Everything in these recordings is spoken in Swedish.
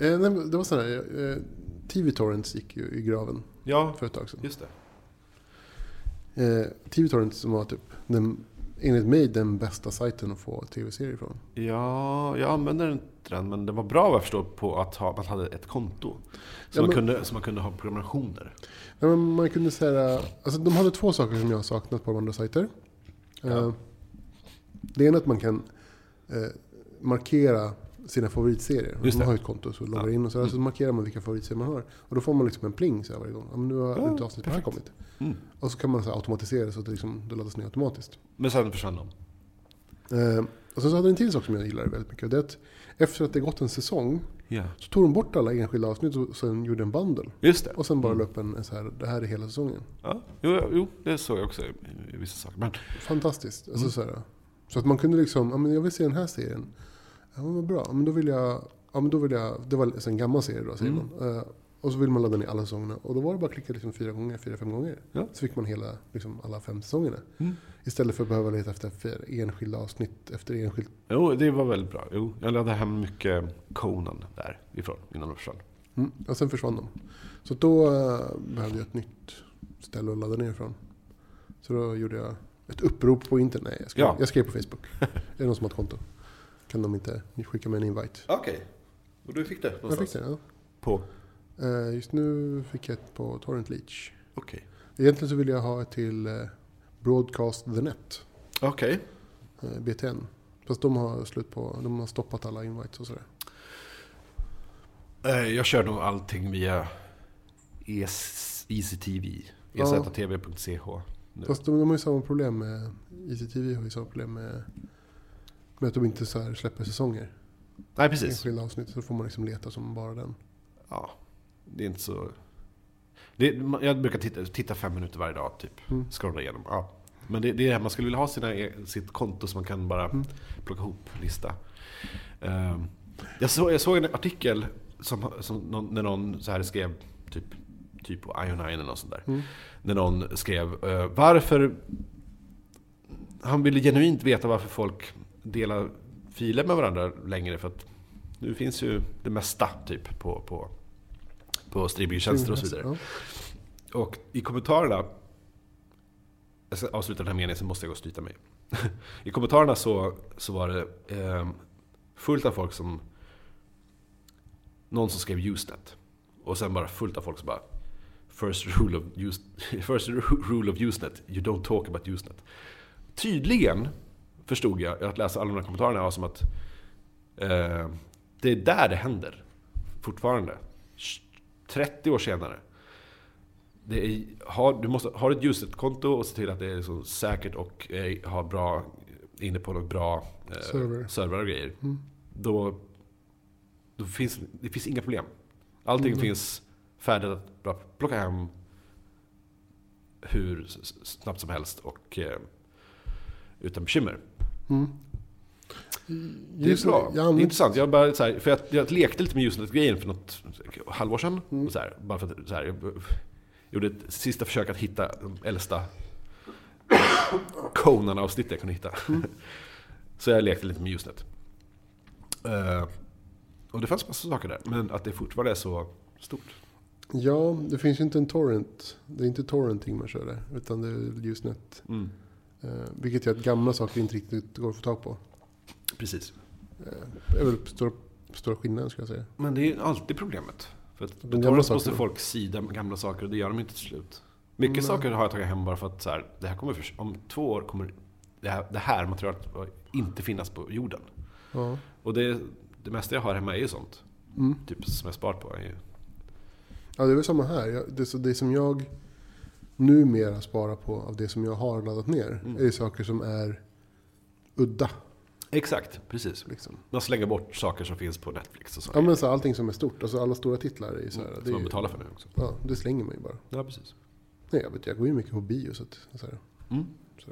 Eh, nej, det var sådär, eh, TV-torrents gick ju i graven Ja, för ett tag sedan. just det. Eh, TV-torrents som var typ, den, enligt mig, den bästa sajten att få tv-serier från. Ja, jag använder inte den, men det var bra vad jag förstår på att ha, man hade ett konto. Så, Ja, man, men- kunde, så man kunde ha prenumerationer. Nej, men man kunde säga, alltså de hade två saker som jag har saknat på de andra sajter. Ja. Eh, det ena är att man kan eh, markera sina favoritserier. Just man har ett konto så loggar Ja. in och så, där, så markerar man vilka favoritserier man har. Och då får man liksom en pling så här varje gång. Ja, men nu har Ja, ett avsnitt här kommit. Mm. Och så kan man så automatisera det så att det, liksom, det laddas ner automatiskt. Men sen försvann de. Eh, och sen så hade den en till sak som jag gillar väldigt mycket. Det är att efter att det gått en säsong Ja. så tog de bort alla enskilda avsnitt och sen gjorde en bundle. Just det. Och sen bara Mm. upp en, en så här, det här är hela säsongen. Ja, jo, jo, det såg jag också i, i vissa saker. Men, Fantastiskt. Alltså, Mm. så, här, så att man kunde liksom, ja men jag vill se den här serien. Ja men bra, men då vill jag, ja men då vill jag, det var en gammal serie då säger Mm. man. Eh, och så vill man ladda ner alla säsongerna. Och då var det bara att klicka liksom fyra gånger, fyra, fem gånger. Ja. Så fick man hela, liksom alla fem säsongerna. mm. Istället för att behöva leta efter enskilda avsnitt efter enskilt. Jo, det var väldigt bra. Jo, jag laddade hem mycket Conan därifrån innan de försvann. Mm. Och sen försvann de. Så då eh, behövde jag ett nytt ställe att ladda ner ifrån. Så då gjorde jag ett upprop på internet. Nej, jag skrev, Ja. jag skrev på Facebook. är det någon som har ett konto? Kan de inte skicka mig en invite? Okej. Och du fick det Jag fick det, ja. På? Eh, Just nu fick jag ett på Torrent Leach. Okej. Egentligen så vill jag ha ett till eh, Broadcast the Net, Okej. eh, BTN. Fast de har slut på, de har stoppat alla invites och sådär. Jag kör nog allting via E ES, EasyTV. E Ja. EZTV.ch. nu. Fast de, de har ju samma problem med, ICTV har ju samma problem med, med att de inte så här släpper säsonger. Nej, precis. Enskilda avsnitt, så får man liksom leta som bara den. Ja, det är inte så... Det, jag brukar titta, titta fem minuter varje dag, typ. Mm. Scrolla igenom. Ja. Men det, det är det här, man skulle vilja ha sina, e- sitt konto så man kan bara Mm. plocka ihop lista. Ehm, jag, såg, jag såg en artikel som, som någon, när någon så här skrev, typ, typ på Ionine eller något sånt där. Mm. När någon skrev eh, varför... Han ville genuint veta varför folk delar filer med varandra längre. För att nu finns ju det mesta typ på, på, på streamingtjänster och så vidare. Och i kommentarerna, jag ska avsluta den här meningen, sen måste jag gå och stryta mig. I kommentarerna så, så var det eh, fullt av folk som... Någon som skrev Usenet. Och sen bara fullt av folk som bara... First rule of, use, first rule of Usenet, you don't talk about Usenet. Tydligen förstod jag att läsa alla de här kommentarerna var som att eh, det är där det händer. Fortfarande. 30 år senare. Är, har, du måste ha ett Usenet-konto och se till att det är så säkert och eh, har bra, inne på något bra eh, Server. servrar och grejer. Mm. Då, då finns det finns inga problem. Allting Mm. finns färdigt att bara plocka hem hur snabbt som helst och eh, utan bekymmer. Mm. Det är bra. Jag Det är intressant. Jag, bara, så här, för jag, jag lekte lite med Usenet-grejen för något halvår sedan. Mm. Så här, bara för så här, jag gjorde ett sista försök att hitta de äldsta Conan-avsnitt jag kunde hitta. Mm. så jag lekte lite med Usenet. Eh, och det fanns massa saker där. Men att det fortfarande är så stort. ja, det finns ju inte en torrent. Det är inte torrenting man kör där. Utan det är Usenet. Mm. Eh, vilket gör att gamla saker inte riktigt går att få tag på. Precis. Eh, det är väl stora, stora skillnaden skulle jag säga. Men det är alltid problemet. För att torrents måste folk sida gamla saker och det gör de inte till slut. Mycket Nej. saker har jag tagit hem bara för att så här, det här kommer förs- om två år kommer det här, det här materialet inte finnas på jorden. Ja. Och det, det mesta jag har hemma är ju sånt. Mm. Typ som jag sparat på. Ja, det är väl samma här. Jag, det, det som jag numera sparar på av det som jag har laddat ner Mm. är ju saker som är udda. exakt, precis. Liksom. Man slänger bort saker som finns på Netflix och så. Ja, men så allting som är stort, alltså alla stora titlar är ju så här. Mm, som man ju, betalar för nu också. ja, det slänger man ju bara. Ja, precis. Nej, jag, vet, jag går ju mycket på bio så att, så här. Mm. Så.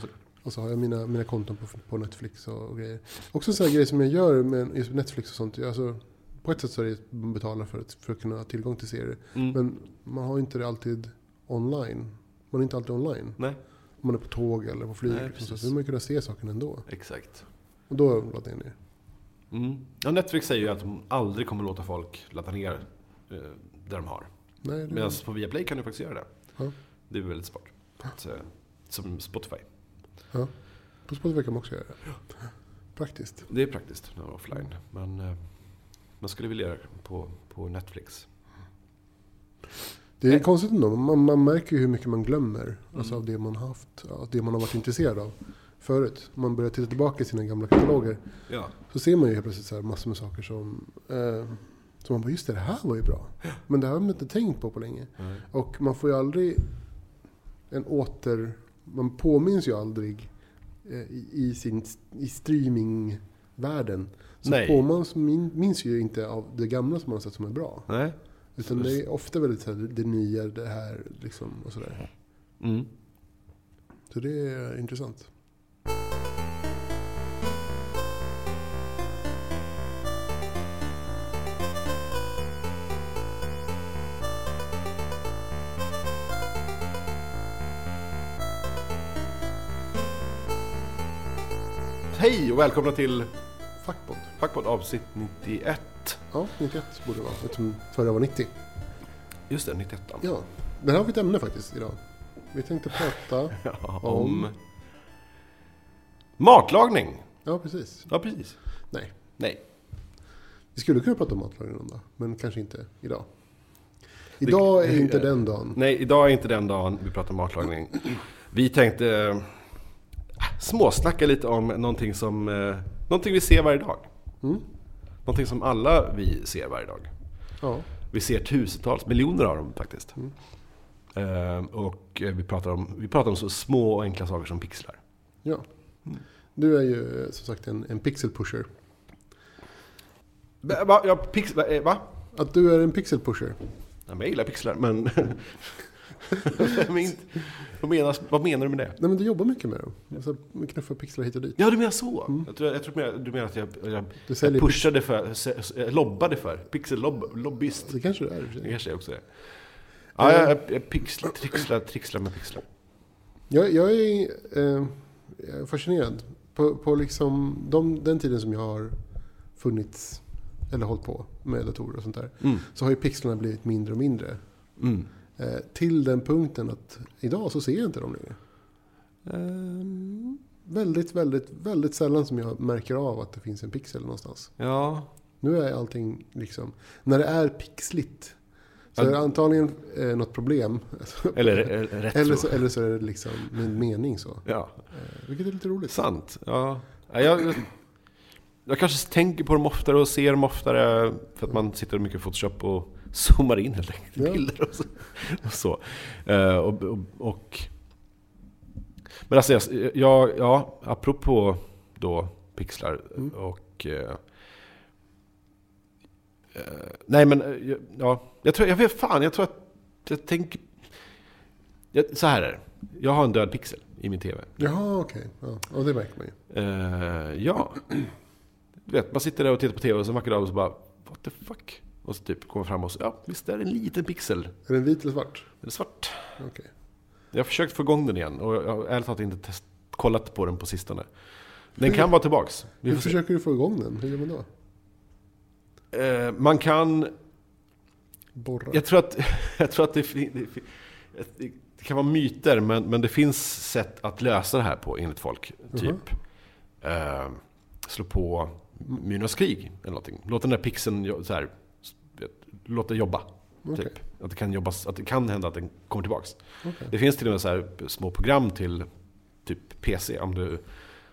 Så. Och så har jag mina, mina konton på, på Netflix och, och grejer. Också så här grejer som jag gör med Netflix och sånt. Alltså, på ett sätt så är det att man betalar för att, för att kunna ha tillgång till serier. Mm. Men man har inte det alltid online. Man är inte alltid online. Nej, Om man är på tåg eller på flyg. Nej, så vill man kunna se sakerna ändå. exakt. Och då laddar jag ner. Mm. Ja, Netflix säger ju att de aldrig kommer låta folk ladda ner eh, det de har. Nej, det, Medan på Viaplay kan du faktiskt göra det. Ja. Det är väldigt smart. Eh, som Spotify. ja. På Spotify kan man också göra det. Praktiskt. Det är praktiskt när man är offline. Men eh, man skulle vilja göra det på, på Netflix. Det är Nej. konstigt ändå. Man, man märker ju hur mycket man glömmer. Alltså Mm. av det man har haft. Av det man har varit intresserad av. Förut. Om man börjar titta tillbaka i sina gamla kataloger. Ja. Så ser man ju helt plötsligt så massor med saker som... Eh, som man bara, just det, det här var ju bra. Men det här har man inte tänkt på på länge. Och man får ju aldrig en åter... Man påminns ju aldrig eh, i, i, sin, i streamingvärlden. Så Nej. påminns min, minns ju inte av det gamla som man har sett som är bra. Nej. Utan det är ofta väldigt så här, det nya, det här liksom och sådär. Mm. Så det är intressant. Hej och välkomna till Fackpodd avsnitt 91. Ja, 91 borde det vara. Eftersom förra var 90. Just det, 91. Ja, där har vi ett ämne faktiskt idag. Vi tänkte prata... Ja, Om? om matlagning. Ja, precis. Ja, precis. Nej. Nej. Vi skulle kunna prata om matlagning någon dag, men kanske inte idag. Idag är inte den dagen. Nej, idag är inte den dagen vi pratar matlagning. Vi tänkte äh, småsnacka lite om någonting som äh, någonting vi ser varje dag. Mm. Någonting som alla vi ser varje dag. Ja, Vi ser tusentals, miljoner av dem faktiskt. Mm. Eh, och vi pratar, om, vi pratar om så små och enkla saker som pixlar. ja. Du är ju som sagt en, en pixel pusher. Va? ja, pix, va, eh, va? Att du är en pixel pusher. Ja, jag gillar pixlar, men... Vad, menas, vad menar du med det? Nej men du jobbar mycket med dem. Alltså, knuffa pixlar hit och dit. Ja, du menar så? Jag tror, jag tror du menar att jag, jag, jag pushade för, lobbade för. Pixel-lobbyist. Det kanske du är Det kanske jag också är. Ja, jag, jag, pixlar, trixlar, trixlar med pixlar. Jag, jag är eh, fascinerad. På, på liksom de, den tiden som jag har funnits, eller hållit på med datorer och sånt där. Mm. Så har ju pixlarna blivit mindre och mindre. Mm. Eh, till den punkten att idag så ser jag inte dem längre. Ehm, Väldigt, väldigt, väldigt sällan som jag märker av att det finns en pixel någonstans. ja, Nu är allting liksom... När det är pixligt så är det antagligen eh, något problem. eller eh, rätt eller, så. eller så är det liksom en mening så. Ja, Eh, vilket är lite roligt. sant. Ja, jag, jag, kanske tänker på dem oftare och ser dem oftare för att man sitter mycket i Photoshop och zoomar in helt enkelt Ja. bilder och så. Och så. Eh, och, och, och, men alltså, jag, jag, ja, apropå då pixlar Mm. och... Eh, eh, nej men, ja, jag tror, jag vet fan, jag tror att jag tänker... Jag, så här är det. Jag har en död pixel i min TV. Jaha, okej. Ja, och det märker man ju. Ja. Du vet, man sitter där och tittar på TV och så en vacker dag och så bara What the fuck? Och så typ kommer fram och så, ja visst är det en liten pixel. Är den vit eller svart? Den är svart. Okej. Jag har försökt få igång den igen och jag har ärligt talat inte test, kollat på den på sistone. Den kan vara tillbaks. Vi Hur får se. försöker du få igång den? Hur gör man då? Eh, man kan, Borra? jag tror att, jag tror att det, det, det, det kan vara myter men, men det finns sätt att lösa det här på enligt folk. Typ eh, slå på Myrornas krig eller någonting. Låt den där pixeln så här, låt det jobba. Okej. Typ. Att, det kan jobbas, att det kan hända att den kommer tillbaks. Okej. Det finns till och med så här små program till typ PC. Om du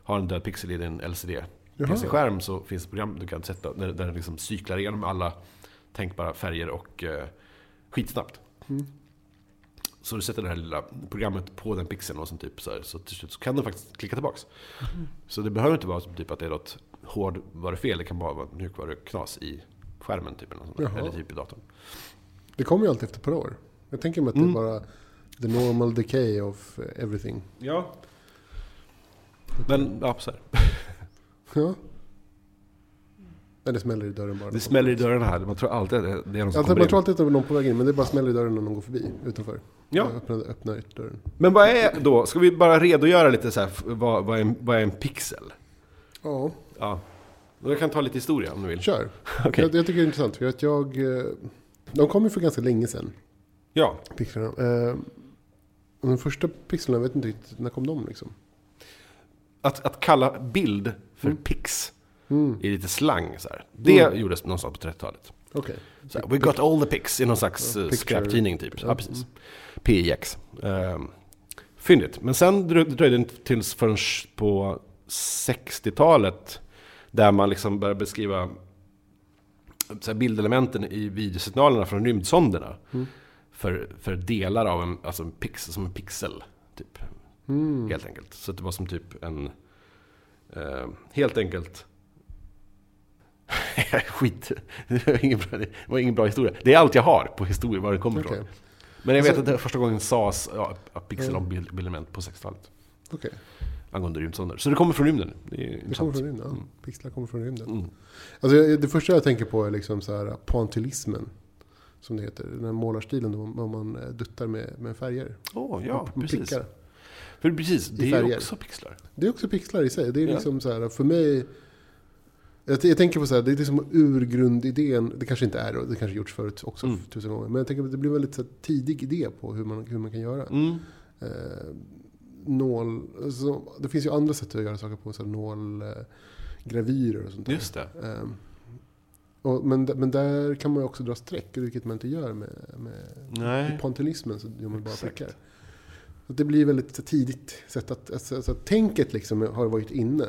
har en död pixel i din LCD. PC-skärm så finns det program du kan sätta där, där den liksom cyklar igenom alla tänkbara färger och eh, skitsnabbt. Mm. Så du sätter det här lilla programmet på den pixeln och sen typ så, här, så till slut så kan den faktiskt klicka tillbaks. Så det behöver inte vara som typ att det är något hårdvarufel, det kan bara vara mjukvaruknas i skärmen typ, eller, eller typ i datorn. Det kommer ju alltid efter ett par år. Jag tänker mig att Mm. det är bara the normal decay of eh, everything. Ja. Men, ja, så här. Ja. Nej, det smäller i dörren bara. Det smäller i dörren här, man tror alltid att det är någon som Alltså, kommer man in. tror alltid att det är någon på väg in, men det bara smäller i dörren när någon går förbi utanför. Ja. Öppna, öppna dörren. Men vad är då, ska vi bara redogöra lite så här, vad, vad, är, en, vad är en pixel? Ja, Ja. Jag kan ta lite historia om du vill. Kör. Okej. Jag, jag tycker det är intressant för att jag... eh, De kom ju för ganska länge sedan, Ja, pixlarna. Eh, de första pixlarna, jag vet inte riktigt, när kom de liksom? att, att kalla bild för Mm. pix Mm. i lite slang så här. Det Mm. gjordes någonstans på 30-talet. Okej. Så här, We got all the pics i någon slags uh, picture. skräptidning typ. Ja, Ja, precis. mm. PIX. Um, fyndigt. Men sen drö- dröjde det inte tills förrän på 60-talet där man liksom började beskriva så bildelementen i videosignalerna från rymdsonderna. Mm. För, för delar av en, alltså en pixel, som en pixel. Typ, Mm. helt enkelt. Så det var som typ en... Eh, helt enkelt... Skit. Det var, ingen bra, det var ingen bra historia. Det är allt jag har på historia, var det kommer Okej. ifrån. Men jag vet Alltså- att det första gången sades ja, pixel om bild- bildelement på 60-talet. Okej. Angående rymdsonder. Så det kommer från rymden. Det Det kommer från rymden. Ja. Mm. Pixlar kommer från rymden. Mm. Alltså, det första jag tänker på är liksom så här pointillismen. Som det heter. Den här målarstilen då man, eh, duttar med, med färger. Åh, ja, precis. prickar. För precis, det är också pixlar. Det är också pixlar i sig. Det är Ja. liksom så här, för mig... Jag, jag tänker på så här, det är liksom urgrundidén, det kanske inte är då, det kanske gjorts förut också Mm. tusen gånger. Men jag tänker att det blir en väldigt så här, tidig idé på hur man, hur man kan göra. Mm. Eh, nål, alltså, det finns ju andra sätt att göra saker på, så nålgravyrer eh, och sånt där. Just det. Eh, och, men, men där kan man ju också dra streck, vilket man inte gör med, med Nej. i pontilismen så gör man bara Exakt. prickar. Så det blir väldigt tidigt sätt att, alltså, alltså, tänket liksom har varit inne.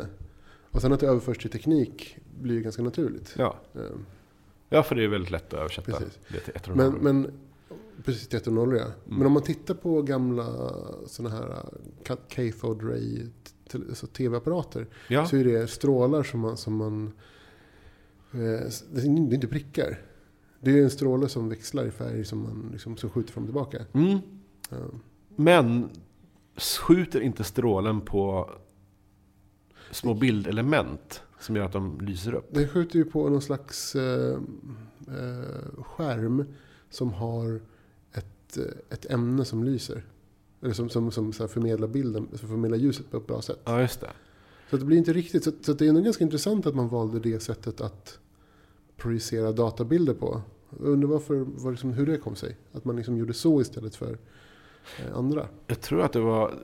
Och sen att det överförs till teknik blir ju ganska naturligt. Ja. Eh, ja, för det är väldigt lätt att översätta Precis. det till ett Men, men precis, till 100 ja. Mm. Men om man tittar på gamla sådana här uh, cathode ray alltså tv-apparater. Ja, Så är det strålar som man, som man eh, det är inte prickar. Det är en stråle som växlar i färg som man liksom, som skjuter fram och tillbaka. mm. Ja. Men skjuter inte strålen på små bildelement som gör att de lyser upp? Den skjuter ju på någon slags eh, eh, skärm som har ett, eh, ett ämne som lyser. Eller som, som, som så förmedlar bilden, som förmedlar ljuset på ett bra sätt. Ja, just det. Så det blir inte riktigt, så, så det är nog ganska intressant att man valde det sättet att projicera databilder på. Jag undrar varför, var liksom, hur det kom sig. Att man liksom gjorde så istället för eh, andra. Jag tror att det var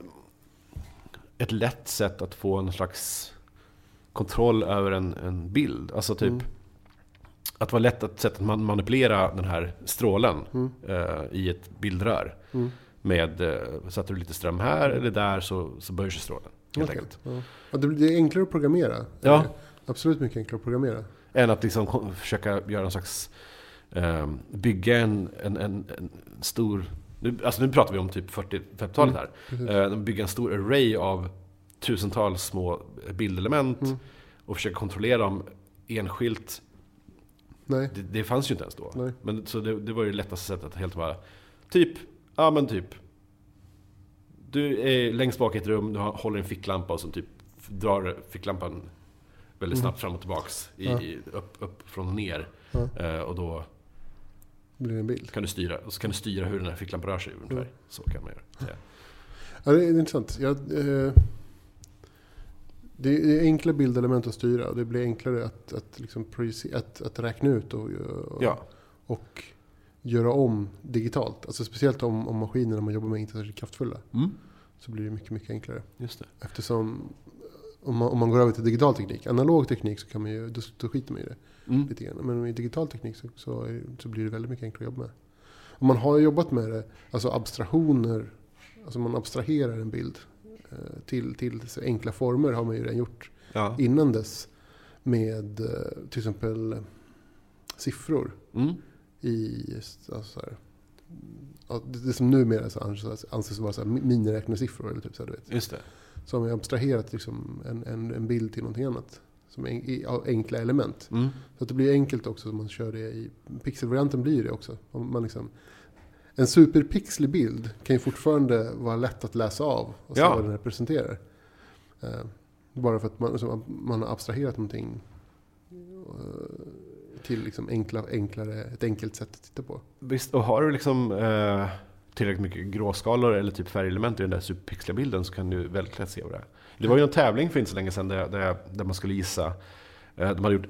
ett lätt sätt att få en slags kontroll över en, en bild. Alltså typ Mm. Att det var lätt att sätt att man manipulera den här strålen Mm. eh, i ett bildrör. Mm. Med, eh, satte du lite ström här eller där så, så böjer sig strålen. Helt Okej. enkelt. Ja. Ja, det, är enklare att programmera. Ja. Absolut mycket enklare att programmera. Än att liksom försöka göra en slags... Eh, bygga en, en, en, en stor... Nu, alltså nu pratar vi om typ 40-50-talet Mm. här. Precis. Eh, bygga en stor array av tusentals små bildelement Mm. och försöka kontrollera dem enskilt. Nej. Det, det fanns ju inte ens då. Nej. Men, så det, det var ju det lättaste sättet att helt bara... Typ, ja men typ. Du är längst bak i ett rum, du håller en ficklampa och så typ drar ficklampan väldigt Mm. snabbt fram och tillbaks. I, Ja. i, upp, upp från ner. Ja. Eh, och då Det blir en bild. kan du styra, och så kan du styra hur den här ficklampan rör sig ungefär. Mm. Så kan man göra. Ja. Ja, det är intressant. Jag, eh, det är enkla bildelement att styra och det blir enklare att, att, liksom att, att räkna ut och, och, ja. och göra om digitalt. Alltså speciellt om, om maskinerna man jobbar med inte är särskilt kraftfulla. Mm. Så blir det mycket, mycket enklare. Just det. Eftersom om man, om man går över till digital teknik, analog teknik så kan man ju, då, då skiter man i det Mm. lite grann. Men med digital teknik så, så, är, så blir det väldigt mycket enklare att jobba med. Och man har jobbat med det, alltså abstraktioner, alltså man abstraherar en bild till, till så enkla former har man ju redan gjort Ja. innan dess. Med eh, till exempel eh, siffror Mm. i, alltså så här, det, som numera så anses, anses vara så här mi- miniräknarsiffror. Eller typ så här, du vet. Just det. Så har man abstraherat liksom en, en, en bild till någonting annat. Som enkla element. Mm. Så att det blir enkelt också om man kör det i pixelvarianten blir det också. Om man liksom, en superpixlig bild kan ju fortfarande vara lätt att läsa av och se Ja. vad den representerar. Eh, bara för att man, alltså, man har abstraherat någonting eh, till liksom enkla, enklare, ett enkelt sätt att titta på. Visst, och har du liksom eh, tillräckligt mycket gråskalor eller typ färgelement i den där superpixliga bilden så kan du väldigt lätt se vad det är. Det var ju en tävling för inte så länge sedan där, där, där man skulle gissa Eh, De hade, gjort,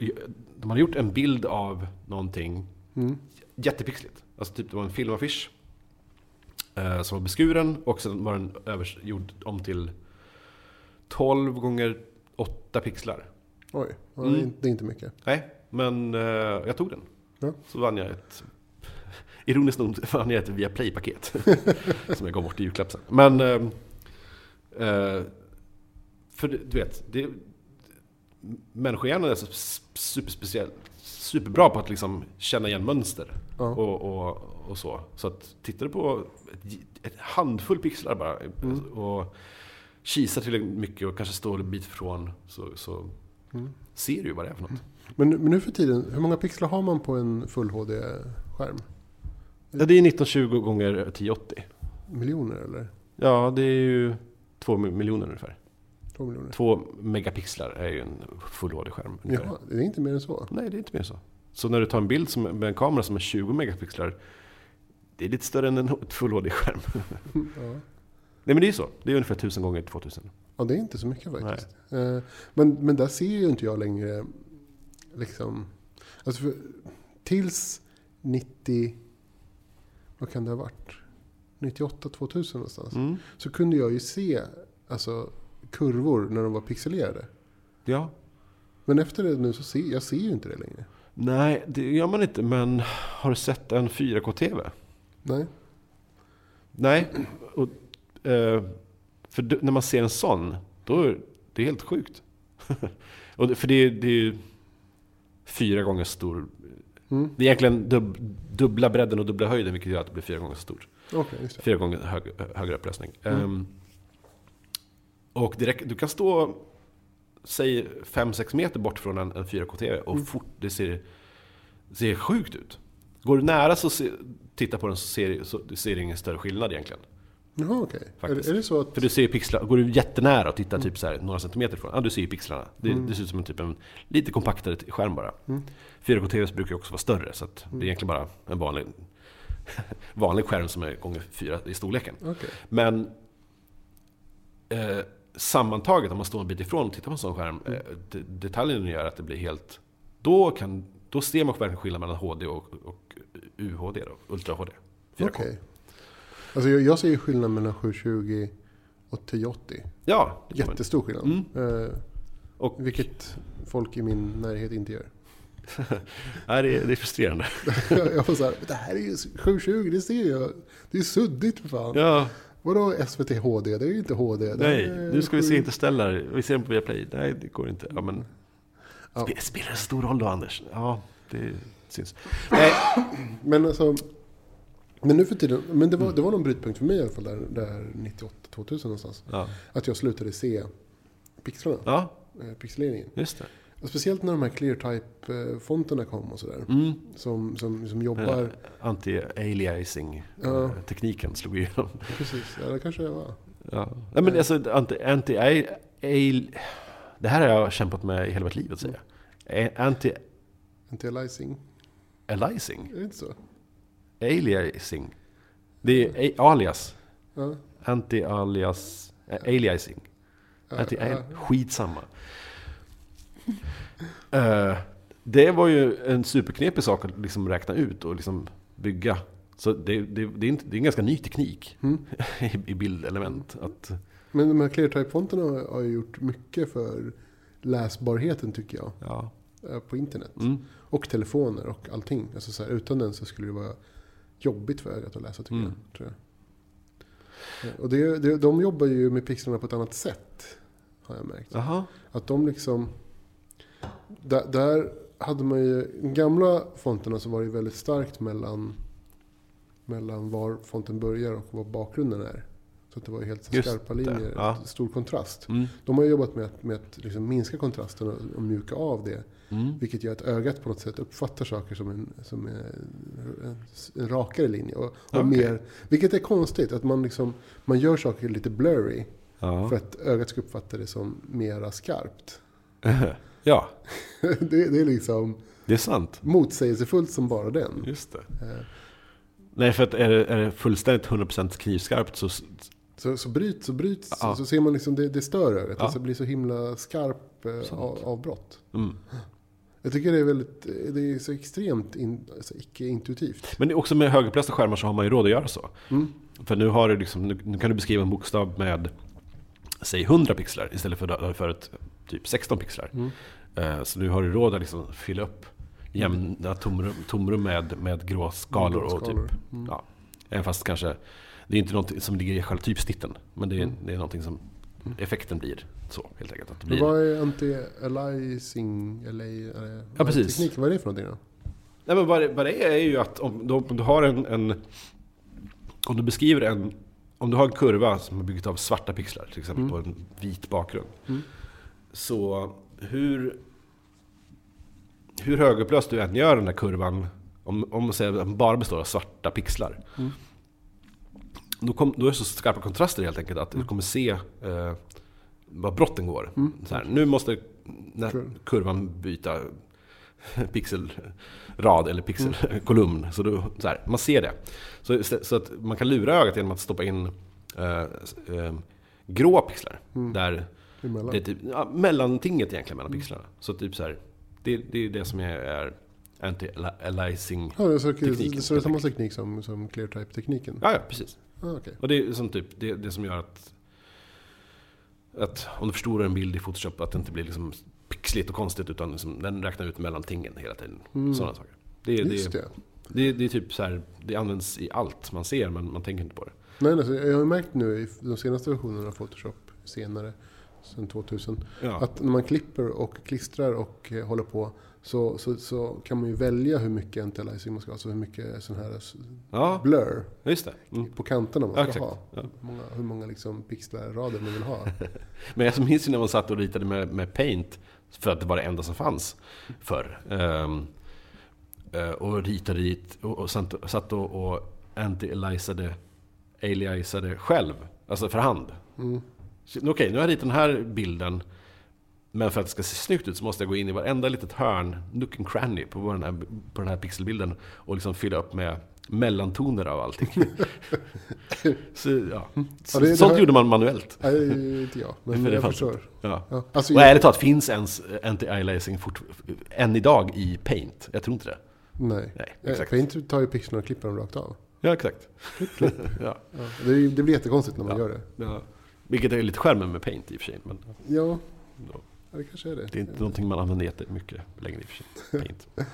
de hade gjort en bild av någonting Mm. Jättepixligt. Alltså typ det var en filmaffisch eh, som var beskuren och sen var den övers, gjord om till 12 gånger 8 pixlar. Oj, Mm. det, är, inte- det är inte mycket. Nej, men eh, jag tog den. Ja. Så vann jag ett... Ironiskt nog vann jag ett Viaplay-paket. som jag gav bort i julklapp sen. Men... Eh, eh, för du vet, det, människohjärnan är så superspeciell. Superbra på att liksom känna igen mönster. Ja. Och, och, och så. Så att tittar du på ett, ett handfull pixlar bara Mm. och kisar tillräckligt mycket och kanske står en bit ifrån så, så Mm. ser du ju vad det är för något. Men, men nu för tiden, hur många pixlar har man på en full HD-skärm? Ja, det är 1920 gånger 1080. Miljoner eller? Ja, det är ju två miljoner ungefär. Två miljoner? Två megapixlar är ju en full HD-skärm. Jaha, det är inte mer än så? Nej, det är inte mer så. Så när du tar en bild som, med en kamera som är 20 megapixlar, det är lite större än en full HD-skärm. Ja. Nej men det är ju så. Det är ungefär 1000 gånger 2000. ja, det är inte så mycket faktiskt. Eh, Men, men där ser ju inte jag längre liksom... Alltså för, tills 90... Vad kan det ha varit? 98, 2000 någonstans. Mm. Så kunde jag ju se alltså, kurvor när de var pixelerade. Ja. Men efter det nu så ser jag ser ju inte det längre. Nej, det gör man inte. Men har du sett en 4K-TV? Nej. Nej. Och, eh, för när man ser en sån, då är det helt sjukt. och för det, är- det är ju fyra gånger stor. Mm. Det är egentligen dub, dubbla bredden och dubbla höjden, vilket gör att det blir fyra gånger stort. Det. Fyra gånger hög, högre upplösning. Mm. Ehm, och direkt, du kan stå, säg 5-6 meter bort från en, en 4K-TV och Mm. fort, det ser, ser sjukt ut. Går du nära så se, titta på den så ser, så, du ser ingen större skillnad egentligen. Jaha, okej. Är, Faktiskt. är det så att... För du ser pixlar, går du jättenära och tittar typ så här, några centimeter ifrån, ja du ser ju pixlarna. Det, Mm. det ser ut som en typ en lite kompaktare skärm bara. Mm. 4K-TVs brukar ju också vara större, så Mm. det är egentligen bara en vanlig, vanlig skärm som är gånger fyra i storleken. Okej. Men eh, sammantaget, om man står en bit ifrån och tittar på en sån skärm, Mm. eh, de, detaljerna gör att det blir helt... Då, kan, då ser man verkligen skillnad mellan HD och, och UHD, då, Ultra HD. 4K. Okej. Alltså jag, jag ser ju skillnad mellan 720 och 1080. Ja. Jättestor skillnad. Mm. Eh, Och, vilket folk i min närhet inte gör. nej, det, är, det är frustrerande. jag får såhär, det här är ju 720, det ser jag. Det är suddigt för fan. Ja, Vadå SVT HD? Det är ju inte HD. Nej, nu ska vi se Interstellar. Vi ser den på Viaplay. Nej, det går inte. Ja, men, Ja. spe- Spelar det stor roll då, Anders? Ja, det syns. Nej, Men alltså, men nu för tiden, men det var, det var någon brytpunkt för mig i alla fall där, där 98-2000 någonstans. ja, Att jag slutade se pixlarna, ja eh, pixeleringen. just det. Speciellt när de här ClearType-fonterna kom och sådär. Mm. Som, som, som jobbar, Anti-aliasing-tekniken Ja. tekniken slog igenom. precis, ja det kanske det var. Ja. Nej, men alltså, anti, anti al, Det här har jag kämpat med i hela mitt liv att säga. Anti-aliasing. Anti-aliasing, är det inte så? Aliasing. Det är alias. Ja. Anti-alias... eh, Aliasing. Ja, Anti ja. Skitsamma. Eh, det var ju en superknepig sak att liksom räkna ut och liksom bygga. Så det, det, det, är, inte, det är en ganska ny teknik Mm. i, i bildelement. Att, Men de här ClearType-fonterna har- har ju gjort mycket för läsbarheten tycker jag. ja. eh, På internet. Mm. Och telefoner och allting. Alltså så här, utan den så skulle det vara jobbigt för ögat att läsa tycker Mm. jag. Tror jag. Eh, Och det, det, de jobbar ju med pixlarna på ett annat sätt. Har jag märkt. Jaha. Att de liksom... Där, där hade man ju... De gamla fonterna så var det ju väldigt starkt mellan, mellan var fonten börjar och vad bakgrunden är. Så att det var ju helt skarpa linjer. ja. Stor kontrast. Mm. De har ju jobbat med att, med att liksom minska kontrasten och, och mjuka av det. Mm. Vilket gör att ögat på något sätt uppfattar saker som en, som en, en, en rakare linje. Och, och Okej. mer, vilket är konstigt, att man, liksom, man gör saker lite blurry. Ja. För att ögat ska uppfatta det som mera skarpt. ja, det, det är liksom det är sant. motsägelsefullt som bara den. Just det. Eh, Nej, för att är det, är det fullständigt 100% knivskarpt så Så, så bryts, så bryts, Ja. så ser man liksom det, det stör ögat. Ja. Alltså det blir så himla skarp eh, av, avbrott. Mm. Jag tycker det är väldigt, det är så extremt in, alltså icke-intuitivt. Men också med högupplösta skärmar så har man ju råd att göra så. Mm. För nu, har du liksom, nu, nu kan du beskriva en bokstav med, säg 100 pixlar istället för förut typ 16 pixlar. Mm. Eh, Så nu har du råd att liksom fylla upp jämna tomrum, tomrum med, med grå skalor och typ. Mm. ja, även fast kanske, det är inte något som ligger i själva typsnitten. Men det är, Mm. det är någonting som, effekten blir så helt enkelt. Att det blir, vad är anti-aliasing, eller, eller Ja, precis. teknik? Vad är det för någonting då? Nej men vad det, vad det är är ju att om du, om du har en, en... Om du beskriver en... Om du har en kurva som är byggd av svarta pixlar, till exempel Mm. på en vit bakgrund. Mm. Så hur... Hur högupplöst du än gör den här kurvan, om, om man säger att den bara består av svarta pixlar. Mm. Då, kom, då är det så skarpa kontraster helt enkelt att du kommer se eh, var brotten går. Mm. Så här, nu måste kurvan byta pixelrad eller pixelkolumn. Så, då, så här, man ser det. Så, så att man kan lura ögat genom att stoppa in eh, eh, grå pixlar. Mm. Där Emellan. det är typ, ja, mellantinget egentligen mellan pixlarna. Så typ så här, det, det är det som är, anti-aliasing. Ja, det tekniken, så det är samma teknik som, som ClearType-tekniken? Ja, ja, precis. Ah, okej. Och det är som typ det, det som gör att, att om du förstorar en bild i Photoshop att det inte blir liksom pixligt och konstigt utan liksom, den räknar ut mellantingen hela tiden. Mm. Sådana saker. Det, Just det, det. det, är typ så här, det används i allt man ser men man tänker inte på det. Nej, alltså, jag har märkt nu i de senaste versionerna av Photoshop, senare, sen 2000, Ja, att när man klipper och klistrar och eh, håller på så, så, så kan man ju välja hur mycket anti-aliasing man ska ha. Alltså hur mycket sån här ja blur just det. Mm. på kanterna man ska exakt. ha. Ja. Hur många, hur många liksom pixlar rader man vill ha. Men jag minns ju när man satt och ritade med, med Paint, för att det var det enda som fanns förr. Eh, och ritade dit och, och satt, satt och, och anti-aliasade, aliasade själv. Alltså för hand. Mm. Så, Okej, nu har jag ritat den här bilden. Men för att det ska se snyggt ut så måste jag gå in i varenda litet hörn, nook and cranny, på den här, på den här pixelbilden. Och liksom fylla upp med mellantoner av allting. så, ja. Ja, det- det Sånt har- gjorde man manuellt. Nej, inte jag. Men För det jag förstår. Ja. Ja. Alltså, Och ärligt talat, finns ens anti-aliasing fort, än idag i Paint? Jag tror inte det. nej. Nej, Eh, exakt. Paint tar ju pixlarna och klipper dem rakt av. Ja, exakt. ja. Ja. Det, det blir jättekonstigt när man gör det. Ja. Vilket är lite skärmen med Paint i och för sig. Men Ja, då, ja, det kanske är det. det är inte någonting man använder jättemycket längre i och för sig. Paint.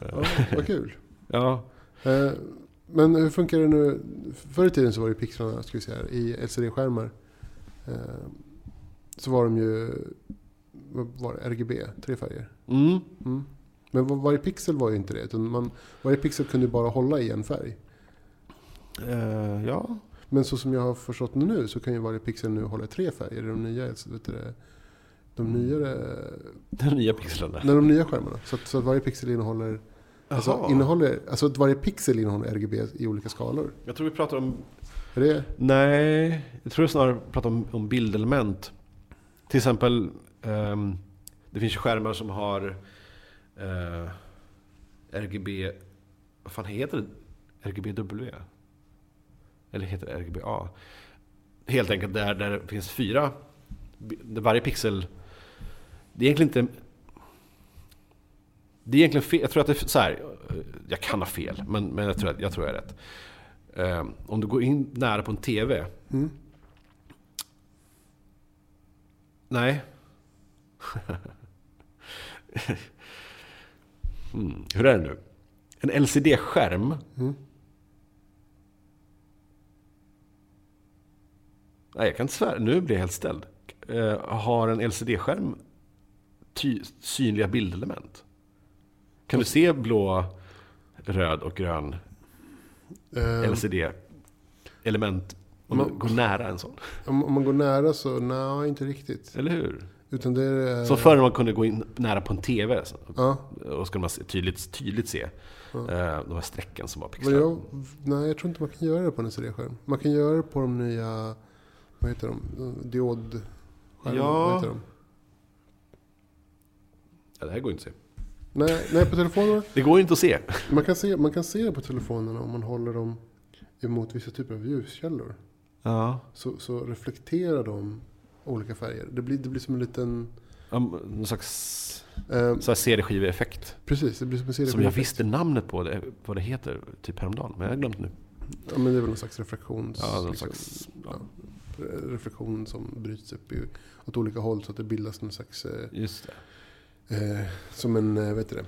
Ja, vad kul. Ja, Eh, Men hur funkar det nu? Förr i tiden så var det pixlarna, ska vi säga, i LCD-skärmar. eh, Så var de ju, vad var det, RGB, tre färger. mm. Mm. Men var- varje pixel var ju inte det. Utan man, varje pixel kunde bara hålla i en färg. Eh, ja. Men så som jag har förstått det nu så kan ju varje pixel nu hålla tre färger. De nya, vet du, de nyare, De nya pixlarna. när de nya skärmarna. Så att, så att varje pixel innehåller, alltså, innehåller, alltså att varje pixel innehåller RGB i olika skalor. Jag tror vi pratar om... Är det? Nej, jag tror snarare pratar om, om bildelement. Till exempel, ehm, det finns skärmar som har eh, RGB... Vad fan heter det? RGBW? Eller heter det RGBA? Helt enkelt där, där det finns fyra... Där varje pixel... Det är egentligen inte... Det är egentligen fel. Jag tror att det är så här. Jag kan ha fel, men, men jag, tror att, jag tror jag är rätt. Eh, om du går in nära på en TV. Mm. Nej. mm, hur är det nu? En LCD-skärm. Mm. Nej, jag kan inte svära. Nu blir jag helt ställd. Eh, har en LCD-skärm synliga bildelement? Kan du se blå, röd och grön Eh, LCD-element om Man- går nära en sån? om, om man går nära så, nej inte riktigt. Eller hur? Utan det är... Som förr när man kunde gå in nära på en TV. så- Ja. Och skulle man se- tydligt, tydligt se Ja. eh, de här strecken som var pixlar. jag, nej, jag tror inte man kan göra det på en LCD-skärm. Man kan göra det på de nya, vad heter de? Diod... Ja. Vad heter de? Ja, det här går inte att se. Nej, nej, på telefonerna. Det går inte att se. Man kan, se, man kan se det på telefonerna om man håller dem emot vissa typer av ljuskällor. Ja. så, så reflekterar de olika färger. Det blir, det blir som en liten... Ja, Någon slags Eh, så här CD-skiveeffekt. precis, det blir som en serie Som jag visste namnet på, det, vad det heter, typ häromdagen. Men jag har glömt nu. Ja, men det är väl någon slags reflektions... Ja, någon liksom, slags, ja, reflektion som bryts upp i, åt olika håll så att det bildas någon slags... Eh, Just det. eh, som en, eh, vet du det?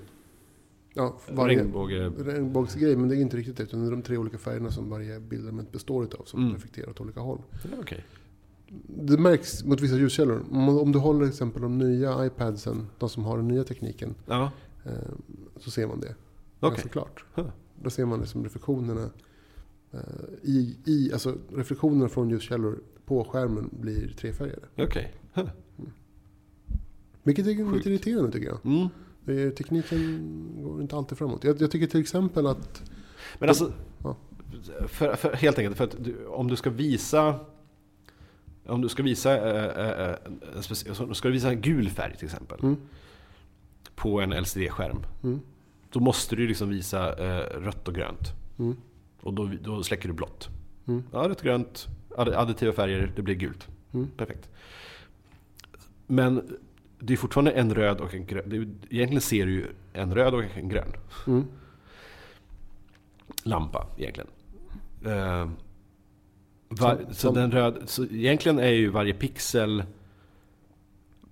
Ja, varje, Regnbåge... regnbågsgrej, men det är inte riktigt det. Utan det är de tre olika färgerna som varje bildelement består utav som Mm. reflekterar åt olika håll. Ja, Okej. Det märks mot vissa ljuskällor. Om, om du håller till exempel de nya iPadsen, de som har den nya tekniken, Ja, eh, så ser man det okej. ganska klart. Huh. Då ser man liksom reflektionerna eh, i, i, alltså reflektionerna från ljuskällor på skärmen blir trefärgade. Okej. Huh. Vilket är Sjukt. lite irriterande tycker jag. Mm. Är, tekniken går inte alltid framåt. Jag, jag tycker till exempel att... Men alltså, Ja. för, för, helt enkelt för att du, om du ska visa om du ska visa, speci- alltså, ska du visa en gul färg till exempel Mm, på en LCD-skärm. mm, Då måste du liksom visa eh, rött och grönt. mm, Och då, då släcker du blått. mm, Ja, rött och grönt, additiva färger, det blir gult. mm. Perfekt. Men det är fortfarande en röd och en grön. Egentligen ser du ju en röd och en grön Mm. lampa egentligen. Eh, var, Som- så, som- den röd, så egentligen är ju varje pixel...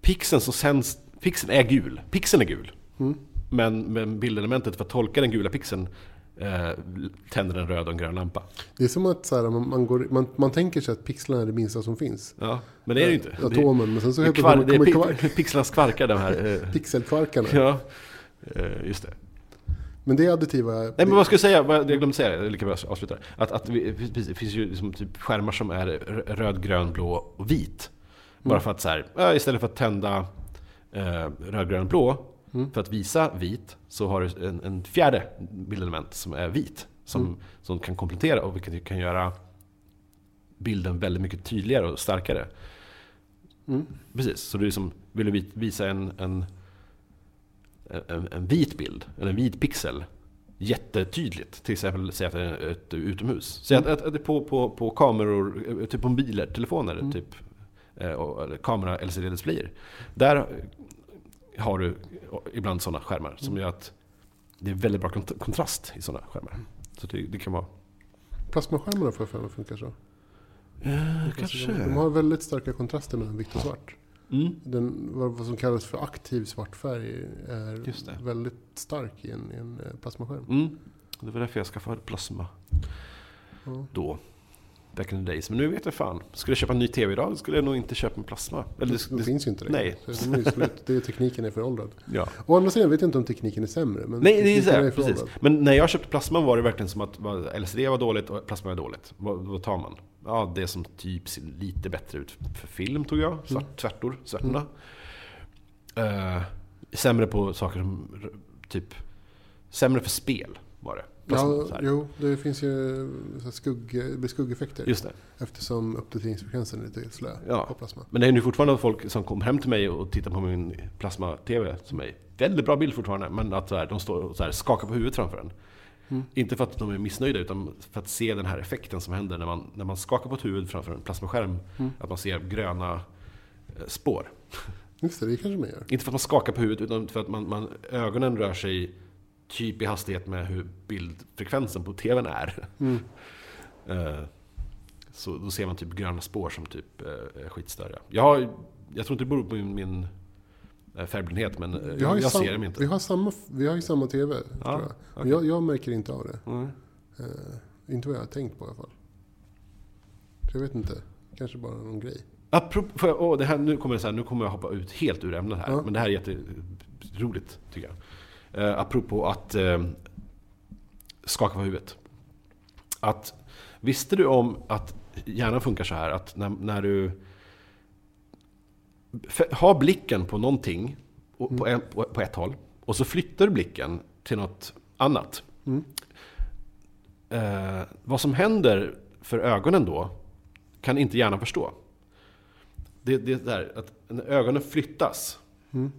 Pixeln som sänds... Pixeln är gul. Pixeln är gul. Mm. Men, men bildelementet för att tolka den gula pixeln eh, tänder en röd och en grön lampa. Det är som att så här, man, man, går, man, man tänker sig att pixlarna är det minsta som finns. Ja, men det är det ju inte. Det Atomen, men sen så det helt kvar, det kommer pi- kvar, pixlarnas kvarkar de här. Eh, pixelkvarkarna. ja, eh, just det. Men det är additiva... Nej men vad ska jag säga? Jag glömde säga det, lika bra att avsluta det. Att, att vi, precis, det finns ju liksom typ skärmar som är röd, grön, blå och vit. Bara Mm. för att så här, istället för att tända eh, röd, grön, blå Mm. för att visa vit så har du en, en fjärde bildelement som är vit. Som, Mm. som kan komplettera och vilket kan göra bilden väldigt mycket tydligare och starkare. Mm. Precis, så du liksom, vill du vi- visa en, en, en, en vit bild, eller en vit pixel, jättetydligt. Till exempel säga att det är ett utomhus. Säg att, att, att det är på, på, på kameror, eh, typ på mobiler, telefoner, Mm. typ, eh, och- eller kamera LCD-displayer. Där har du ibland sådana skärmar som Mm. gör att det är väldigt bra kont- kontrast i sådana skärmar. Så det, det kan vara... Plasmaskärmarna får jag för mig funkar så. Alltså, de, de har väldigt starka kontraster mellan vitt och svart. Mm. Den, vad, som kallas för aktiv svart färg är väldigt stark i en, i en eh, plasmaskärm. Mm. Det var därför jag skaffade plasma Ja. då. Back in the days. Men nu vet jag fan. Skulle jag köpa en ny TV idag skulle jag nog inte köpa en plasma. Eller det, Det, det, finns ju inte längre. nej. Så de är ju slut. Det är, tekniken är föråldrad. ja. Å andra sidan vet jag inte om tekniken är sämre. Men Nej, det är så här, precis. föråldrad. Men när jag köpte plasma var det verkligen som att LCD var dåligt och plasma var dåligt. Vad, vad tar man? Ja, det som typ ser lite bättre ut för film tog jag. Svart, Mm. Tvärtor, svärtorna. Eh, sämre på saker som typ... Sämre för spel var det. Ja, jo, det finns ju här skugg, blir skuggeffekter. Just det. Eftersom uppdateringsfrekvensen är lite slö Ja. på plasma. Men det är nu fortfarande folk som kommer hem till mig och tittar på min plasma-TV som är väldigt bra bild fortfarande. Men att så här, de står och så här, skakar på huvudet framför en. Mm. Inte för att de är missnöjda utan för att se den här effekten som händer när man, när man skakar på ett huvud framför en plasmaskärm. Mm. Att man ser gröna eh, spår. Just det, det kanske man gör. Inte för att man skakar på huvudet utan för att man, man, ögonen rör sig typ i hastighet med hur bildfrekvensen på TVn är. Mm. Eh, Så då ser man typ gröna spår som typ eh, är skitstöriga. Jag, har, jag tror inte det beror på min, min eh, färgblindhet men jag, jag ser dem inte. vi har samma, vi har ju samma TV, tror jag. Men jag. Jag märker inte av det. Mm. Eh, inte vad jag har tänkt på i alla fall. Så jag vet inte. Kanske bara någon grej. Apropå, åh, det här, nu, kommer det så här, nu kommer jag hoppa ut helt ur ämnet här. Ja. Men det här är jätteroligt tycker jag. Eh, apropå att eh, skaka på huvudet. Att, visste du om att hjärnan funkar så här att när, när du har blicken på någonting och, på, en, på, på ett håll och så flyttar du blicken till något annat. Mm. Eh, vad som händer för ögonen då kan inte hjärnan förstå. Det, det är där att när ögonen flyttas Mm.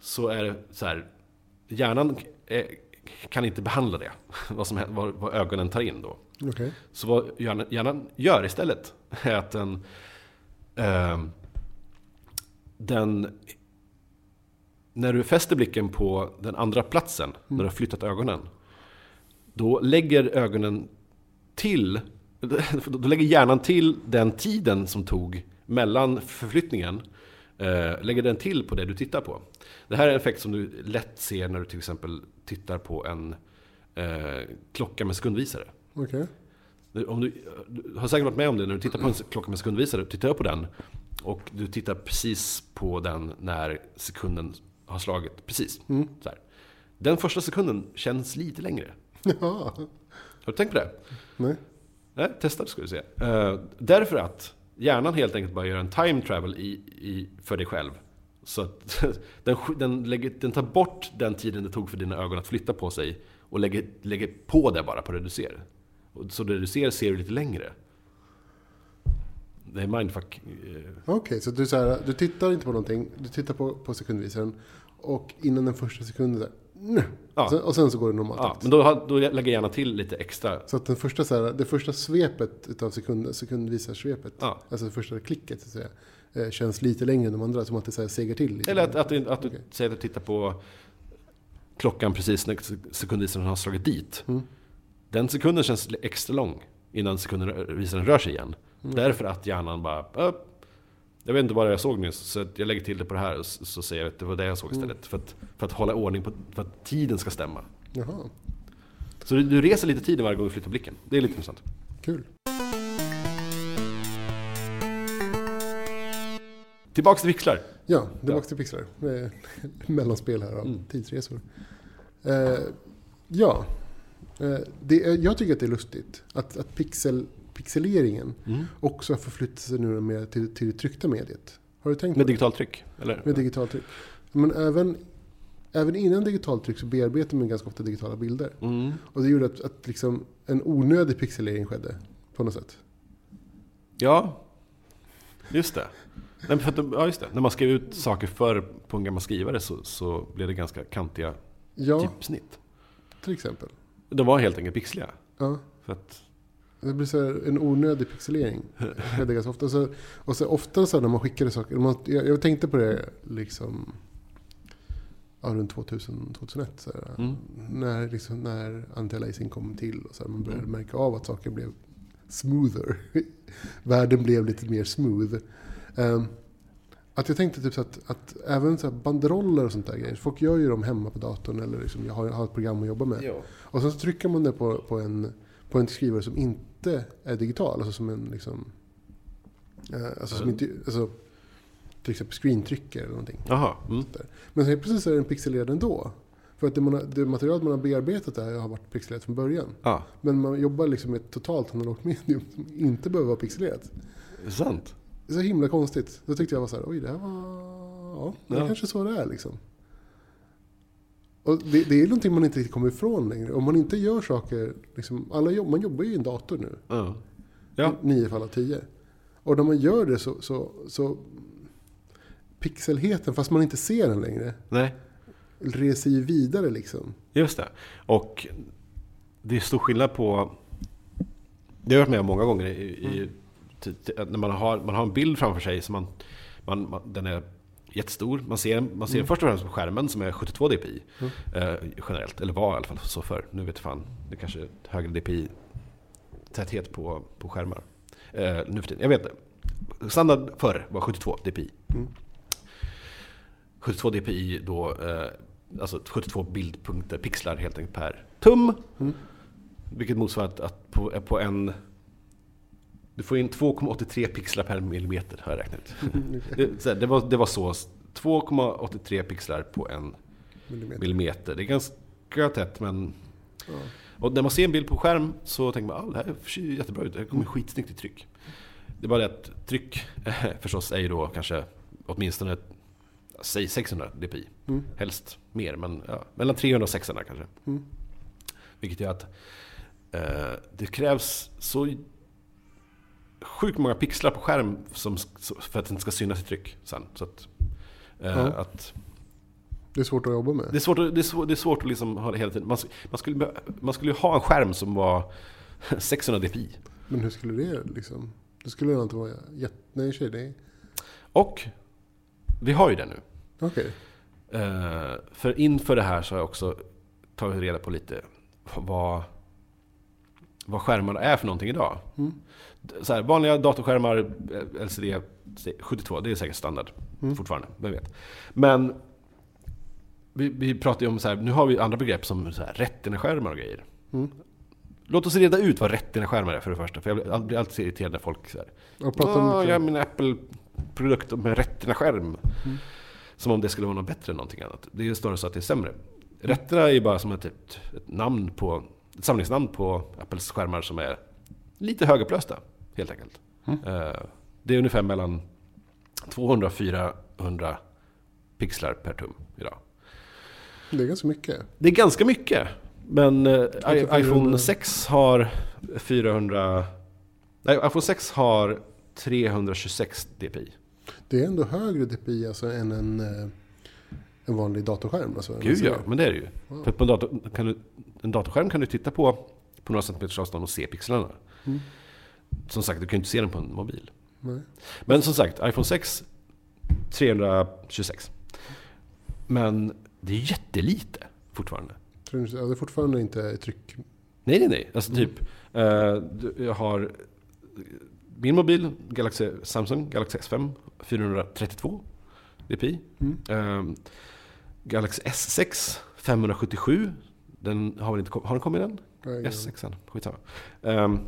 så är det så här. Hjärnan eh, kan inte behandla det. Vad, som, vad, vad ögonen tar in då. Okej. Så vad hjärnan, hjärnan gör istället är att den, ehm, den... När du fäster blicken på den andra platsen, när du har flyttat ögonen. Då lägger ögonen till... Då lägger hjärnan till den tiden som tog mellan förflyttningen. Eh, lägger den till på det du tittar på. Det här är en effekt som du lätt ser när du till exempel tittar på en eh, klocka med sekundvisare. Okej. Om du, du har säkert varit med om det när du tittar på en klocka med sekundvisare. Du tittar på den och du tittar precis på den när sekunden har slagit. Precis. Mm. Så här. Den första sekunden känns lite längre. Ja. Har du tänkt på det? Nej. Nej, testa det ska du se. Eh, därför att hjärnan helt enkelt bara gör en time travel i, i, för dig själv. Så att den, den, lägger, den tar bort den tiden det tog för dina ögon att flytta på sig och lägger, lägger på det bara på det du ser. Så det du ser ser du lite längre. Det är mindfuck. Okej, Okej, så du, så här, du tittar inte på någonting, du tittar på, på sekundvisaren och innan den första sekunden. Ja. och, sen, och sen så går det normalt Ja, men då, då lägger hjärnan till lite extra. Så att den första, så här, det första svepet utav sekund, sekundvisarsvepet, Ja. alltså det första klicket så att säga, eh, känns lite längre än de andra, som att det så här segar till lite. Eller att, att, du, att du Okej. säger att du tittar på klockan precis när sekundvisaren har slagit dit. Mm. Den sekunden känns extra lång innan sekundvisaren rör sig igen. Mm. Därför att hjärnan bara... "Upp, Jag vet inte vad jag såg nyss, så jag lägger till det på det här och så så säger jag att det var det jag såg Mm. istället. För, att, för att hålla ordning på för att tiden ska stämma. Jaha, Så du, du reser lite tiden varje gång du flyttar blicken. Det är lite intressant. kul. Tillbaks till vixlar. Ja, tillbaka till pixlar. Mellanspel här av Mm. tidsresor. Eh, ja, eh, det jag tycker att det är lustigt att, att pixel, pixeleringen också har förflyttat sig nu mer till, till det tryckta mediet. Har du tänkt Med digitalt tryck? Eller? Med digitalt tryck. Men även, även innan digitalt tryck så bearbetar man ganska ofta digitala bilder. Mm. Och det gjorde att, att liksom en onödig pixelering skedde på något sätt. Ja, just det. Nej, för att, ja, just det. När man skrev ut saker förr på en gammal skrivare så, så blev det ganska kantiga Ja, typsnitt. till exempel. De var helt enkelt pixliga. Ja. För att, Det blir så en onödig pixelering. ganska ofta. Så, och så ofta så när man skickade saker. Man, jag, jag tänkte på det liksom ja, runt 2000, 2001. Så här, Mm. när, liksom, när anti-aliasing kom till. Och så här, man började Mm. märka av att saker blev smoother. Världen blev lite mer smooth. Ehm, att jag tänkte typ så att, att även så banderoller och sånt där grejer. Folk gör ju dem hemma på datorn. Eller liksom, jag har, har ett program att jobba med. ja. Och sen så trycker man det på, på, en, på en skrivare som inte är digital. Alltså som en liksom... Eh, alltså som inte, alltså, till exempel screentrycker eller någonting. Jaha. Mm. Men helt plötsligt så är den pixelerad ändå. För att det, man det material man har bearbetat där har varit pixelerat från början. Ja, Men man jobbar liksom med ett totalt analogt medium som inte behöver vara pixelerat. sant? Det är så himla konstigt. Då tyckte jag var så här, oj det här var... Ja, det är Ja. kanske så det är liksom. Och det, det är någonting man inte riktigt kommer ifrån längre. Om man inte gör saker, liksom, alla jobb, man jobbar ju i en dator nu. Ja. Ja. Nio fall av tio. Och när man gör det så, så, så pixelheten, fast man inte ser den längre, Nej, reser ju vidare liksom. just det. Och det är stor skillnad på... Det har jag varit med om många gånger i, i, t- t- när man har, man har en bild framför sig som man, man, man, den är jättestor. Man ser, man ser Mm. först och främst på skärmen som är 72 dpi. Mm. Eh, generellt, eller var i alla fall så förr. Nu vet fan, det kanske är högre dpi-täthet på, på skärmar. Eh, nu för tiden, jag vet inte. Standard förr var 72 dpi. Mm. 72 dpi då, eh, alltså 72 bildpunkter, pixlar helt enkelt per tum. Mm. Vilket motsvarar att, att på, på en... Du får in 2,83 pixlar per millimeter har jag räknat ut. Det, så här, det, var, det var så. 2,83 pixlar på en Millimeter. millimeter. Det är ganska tätt men... Ja. Och när man ser en bild på skärm så tänker man att det här ser jättebra ut. Det kommer skitsnyggt i tryck. Det är bara det att tryck förstås är ju då kanske åtminstone säg 600 dpi. Mm. Helst mer, men ja, mellan 300 och 600 kanske. Mm. Vilket gör att eh, det krävs så sjukt många pixlar på skärm som, för att den ska synas i tryck sen. Så att, Ja. att Det är svårt att jobba med. Det är svårt, att- det är svårt, det är svårt att liksom ha det hela tiden. Man, man, skulle, man skulle ju ha en skärm som var 600 dpi. Men hur skulle det liksom? Det skulle nog inte vara jätte... Nej, sig, det. Och vi har ju det nu. Okej. Eh, för inför det här så har jag också tagit reda på lite vad, vad skärmarna är för någonting idag. Mm. Så här, vanliga datorskärmar, LCD 72, det är säkert standard Mm. fortfarande, vem vet. Men vi, vi pratar ju om så här, nu har vi andra begrepp som så här, retina-skärmar och grejer. Mm. Låt oss reda ut vad retina-skärmar är för det första. För jag blir all- blir alltid så irriterad när folk säger Jag pratar Åh, om... jag har min Apple-produkt med retina-skärm. Mm. Som om det skulle vara något bättre än någonting annat. Det är snarare så att det är sämre. Retina är ju bara som ett, ett namn på, ett samlingsnamn på Apples skärmar som är lite högupplösta, helt enkelt. Mm. Eh, det är ungefär mellan 200 och 400 pixlar per tum idag. Det är ganska mycket. Det är ganska mycket. Men eh, i- Lite 400. iPhone 6 har 400... Nej, iPhone 6 har 326 dpi. Det är ändå högre DPI alltså än en, eh, en vanlig datorskärm. Alltså, Gud ja, LCD. men det är det ju. Wow. För på en, dator, kan du, en datorskärm kan du titta på på några centimeters avstånd och se pixlarna. Mm. Som sagt, du kan ju inte se den på en mobil. Nej. Men som sagt, iPhone 6 326. Men det är jättelite fortfarande. Ja, det är fortfarande inte tryck. Nej, nej, nej. Alltså typ, du- jag har min mobil, Galaxy, Samsung Galaxy S5 432 dpi. Mm. Galaxy S6 577. Den har väl inte har den kommit än? Nej, S6, skitsamma. Um,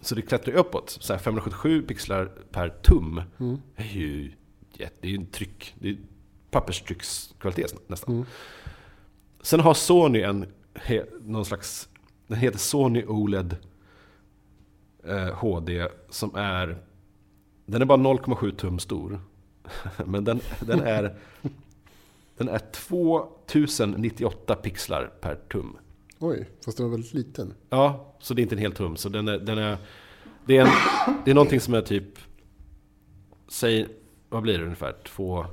så det klättrar ju uppåt. Så här 577 pixlar per tum. Mm. Det är ju, det är en tryck. Det är papperstryckskvalitet nästan. Mm. Sen har Sony en, någon slags, den heter Sony OLED eh, HD som är, den är bara 0,7 tum stor. Men den, den är, den är 2098 pixlar per tum. Oj, fast den var väldigt liten. Ja, så det är inte en hel tum. Så den är, den är, det, är en, det är någonting som är typ, säg, vad blir det ungefär? Två,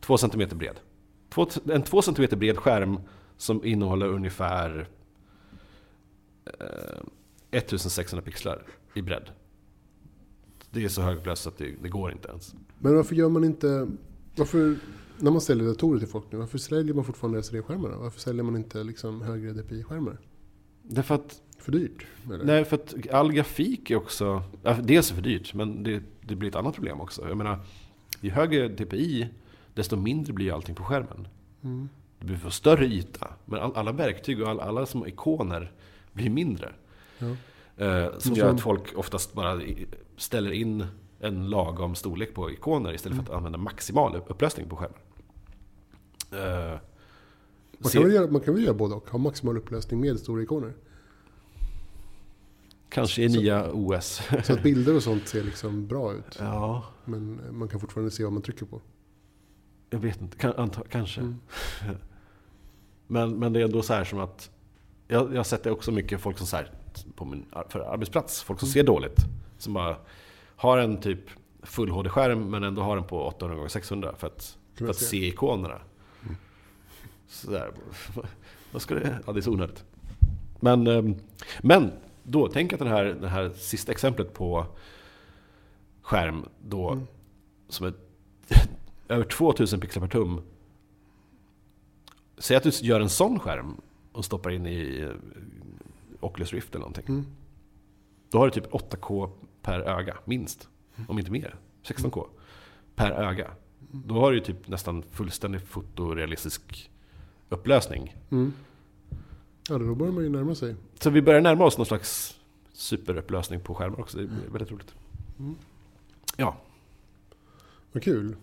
två centimeter bred. Två, en två centimeter bred skärm som innehåller ungefär eh, 1600 pixlar i bredd. Det är så högupplöst att det, det går inte ens. Men varför gör man inte... Varför, när man säljer datorer till folk nu, varför säljer man fortfarande LCD-skärmar då? Varför säljer man inte liksom högre DPI-skärmar? Därför att För dyrt? Eller? Nej, för att all grafik är också... Dels är för dyrt, men det, det blir ett annat problem också. Jag menar, ju högre DPI, desto mindre blir allting på skärmen. Mm. Det blir för större yta. Men all, alla verktyg och all, alla små ikoner blir mindre. Ja. Eh, som gör att folk oftast bara ställer in en lagom storlek på ikoner istället Mm. för att använda maximal upplösning på skärmen. Eh, Man, kan väl göra, man kan väl göra både och? Ha maximal upplösning med stora ikoner? kanske i så- nya OS. Så att bilder och sånt ser liksom bra ut. ja, Men man kan fortfarande se vad man trycker på. jag vet inte. Kan, anta, kanske. Mm. Men, men det är ändå så här som att jag, har sett det också mycket folk som så här, på min ar- för arbetsplats, folk som Mm. ser dåligt. Som bara har en typ full HD-skärm men ändå har den på 800 x 600 för att, för att se ikonerna. Sådär. Vad ska det? Ja, det är så onödigt. Men, ehm, men då, tänk att den här, det här sista exemplet på skärm då, Mm. som är över 2000 pixlar per tum. Säg att du gör en sån skärm och stoppar in i eh, Oculus Rift eller någonting. Mm. Då har du typ 8K per öga, minst. Om inte mer. 16K per öga. Då har du typ nästan fullständig fotorealistisk upplösning. Mm. Ja, då börjar man ju närma sig. Så vi börjar närma oss någon slags superupplösning på skärmar också. Det är väldigt roligt. Mm. Ja, Vad kul.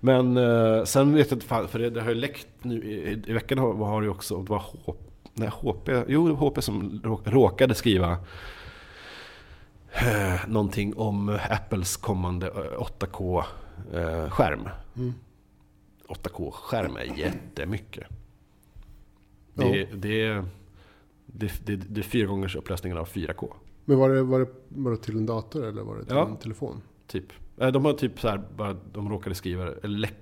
men eh, sen vet jag inte, för det, det har ju läckt nu i, i veckan har, har ju också, det var H, nej, HP, jo HP som rå- råkade skriva eh, någonting om Apples kommande eh, 8K-skärm. Mm. 8K-skärm är jättemycket. Ja. Det, det, är- det, det, det är fyra gångers upplösningen av 4K. Men var det, var, det, var det till en dator eller var det till Ja. en telefon? Typ. De har typ så här, bara, de råkade skriva, eller läck,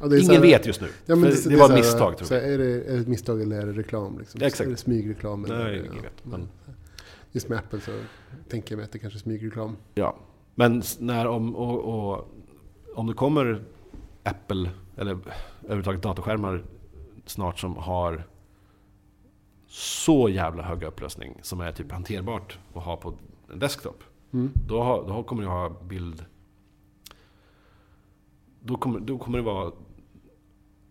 Ja, det Ingen här- vet just nu. Ja, För det, är var ett här- misstag tror jag. är, det, är det ett misstag eller är det reklam? Liksom? Ja, exakt. Är det smygreklam? eller- Nej, ja, ingen vet. men Just med Apple så tänker jag mig att det kanske är smygreklam. ja. men när om, och, och, om det kommer Apple, eller överhuvudtaget datorskärmar snart som har så jävla hög upplösning som är typ hanterbart att ha på en desktop. Mm. Då, har, då kommer du ha bild... Då kommer, då kommer det vara...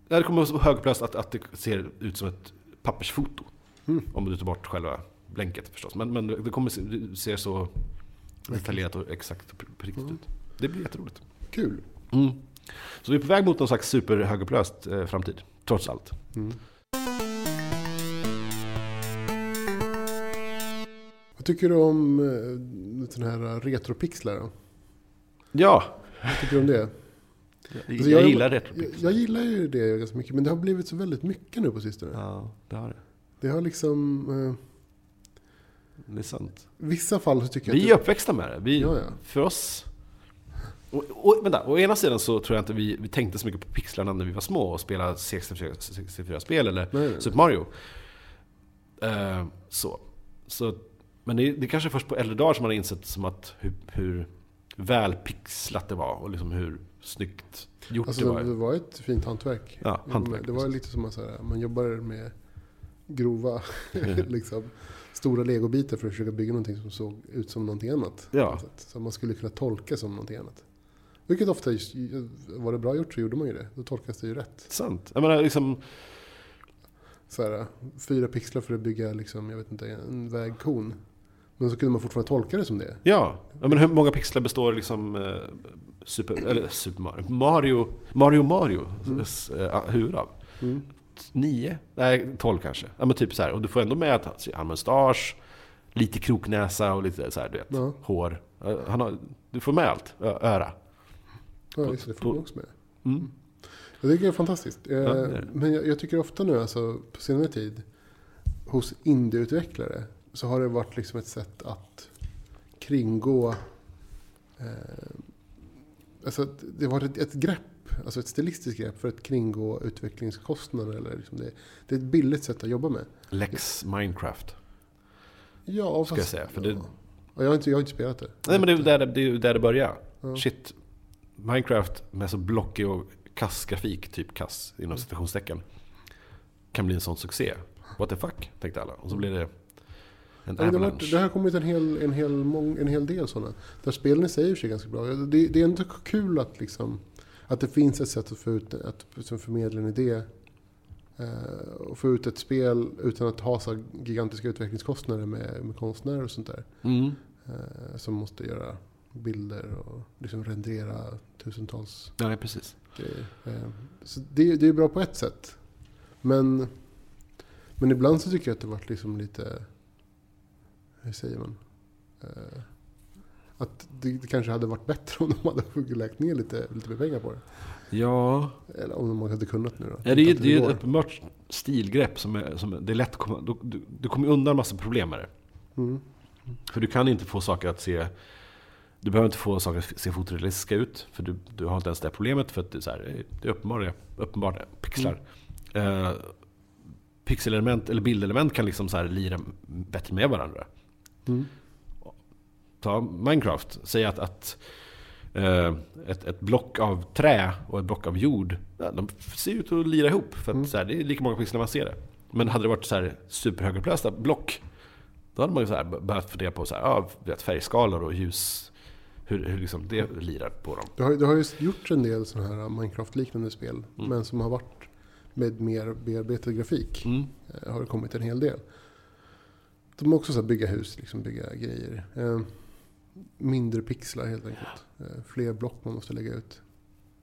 Ja, det kommer vara så högupplöst att, att det ser ut som ett pappersfoto. Mm. Om du tar bort själva blänket förstås. Men, men det kommer se, det ser så detaljerat och exakt och på riktigt Mm. ut. Det blir jätteroligt. Kul. Mm. Så vi är på väg mot någon slags superhögupplöst eh, framtid. Trots allt. Mm. Vad tycker du om eh, sådana här retropixlar? Då? Ja, Vad tycker du om det? jag, Alltså, jag jag- gillar Jag, retropix. jag gillar ju det ganska mycket, men det har blivit så väldigt mycket nu på sistone. Ja, det har det. Det har liksom... Eh, Det är sant. vissa fall så tycker jag Vi är uppväxta med det. Vi, Ja, ja. För oss... Och, och, vänta, å ena sidan så tror jag inte vi, vi tänkte så mycket på pixlarna när vi var små och spelade 64-spel eller Nej, nej. Super Mario. Eh, så. så. Men det, det är kanske först på äldre dagar som man har insett som att hur, hur välpixlat det var och liksom hur snyggt gjort Alltså det var. det var ett fint hantverk. Ja, hantverk, det var lite som att så här, man jobbar med grova, liksom, stora legobitar för att försöka bygga någonting som såg ut som någonting annat. Ja. Så man skulle kunna tolka som någonting annat. Vilket ofta, var det bra gjort så gjorde man ju det. Då tolkas det ju rätt. Sant. Jag menar liksom... Så här, fyra pixlar för att bygga liksom, jag vet inte, en vägkon. Men så kunde man fortfarande tolka det som det. Ja, ja men hur många pixlar består liksom eh, Super, eller Super Mario, Mario, Mario Mario mm. huvud av? Mm. Nio? Nej, tolv kanske. Ja men typ så här. Och du får ändå med att han har mustasch, lite kroknäsa och lite så här, du vet, Ja. hår. Eh, Han har, du får med allt. Öra. Ja, just det. Det får också med. Mm. Jag tycker det är fantastiskt. Eh, det är det. Men jag, jag tycker ofta nu, alltså, på senare tid, hos indieutvecklare så har det varit liksom ett sätt att kringgå... Eh, alltså det har varit ett, ett grepp, alltså ett stilistiskt grepp för att kringgå utvecklingskostnader. Eller liksom det, det är ett billigt sätt att jobba med. Lex Minecraft. Ja, Ska jag säga, för det- ja. Och jag, har inte, jag har inte spelat det. Nej men det är ju där det, är ju där det börjar. Ja. Shit. Minecraft med så blockig och kass grafik, typ kass Mm. inom citationstecken, kan bli en sån succé. What the fuck, tänkte alla. Och så blir det en men det, varit, det har kommit en hel, en hel, mång, en hel del sådana. Där spelen i sig är ganska bra. Det, det är ändå kul att, liksom, att det finns ett sätt att få ut, att liksom förmedla en idé. Eh, och få ut ett spel utan att ha så här gigantiska utvecklingskostnader med, med konstnärer och sånt där. Mm. Eh, som måste göra bilder och liksom rendera tusentals Nej, precis. grejer. Eh, så det, det är bra på ett sätt. Men, men ibland så tycker jag att det varit liksom lite... Hur säger man? Eh, att det, det kanske hade varit bättre om de hade lagt ner lite, lite mer pengar på det. Ja, Eller om de hade kunnat nu då. ja det är ju det är ett uppenbart stilgrepp som är, som är, det är lätt du, du, du kommer undan massa problem med det. Mm. För du kan inte få saker att se Du behöver inte få saker att se fotorealistiska ut För du, du har inte ens det problemet För att det är, så här, det är uppenbart, uppenbart pixlar. Eh, Pixelelement eller bildelement kan liksom så här lira bättre med varandra. Mm. Ta Minecraft, säg att, att eh, ett, ett block av trä och ett block av jord ja, De ser ut att lira ihop För att Mm. så här, det är lika många pixlar man ser det. Men hade det varit så här superhögupplösta block Då hade man ju så här börjat fundera på så här, ja, färgskalor och ljus Hur, hur liksom det lirar på dem Det, har, det har ju gjorts en del sådana här Minecraft-liknande spel. Mm. Men som har varit med mer bearbetad grafik. mm. eh, har det kommit en hel del. De har också så bygga hus, liksom bygga grejer. Eh, mindre pixlar helt enkelt. Eh, fler block man måste lägga ut.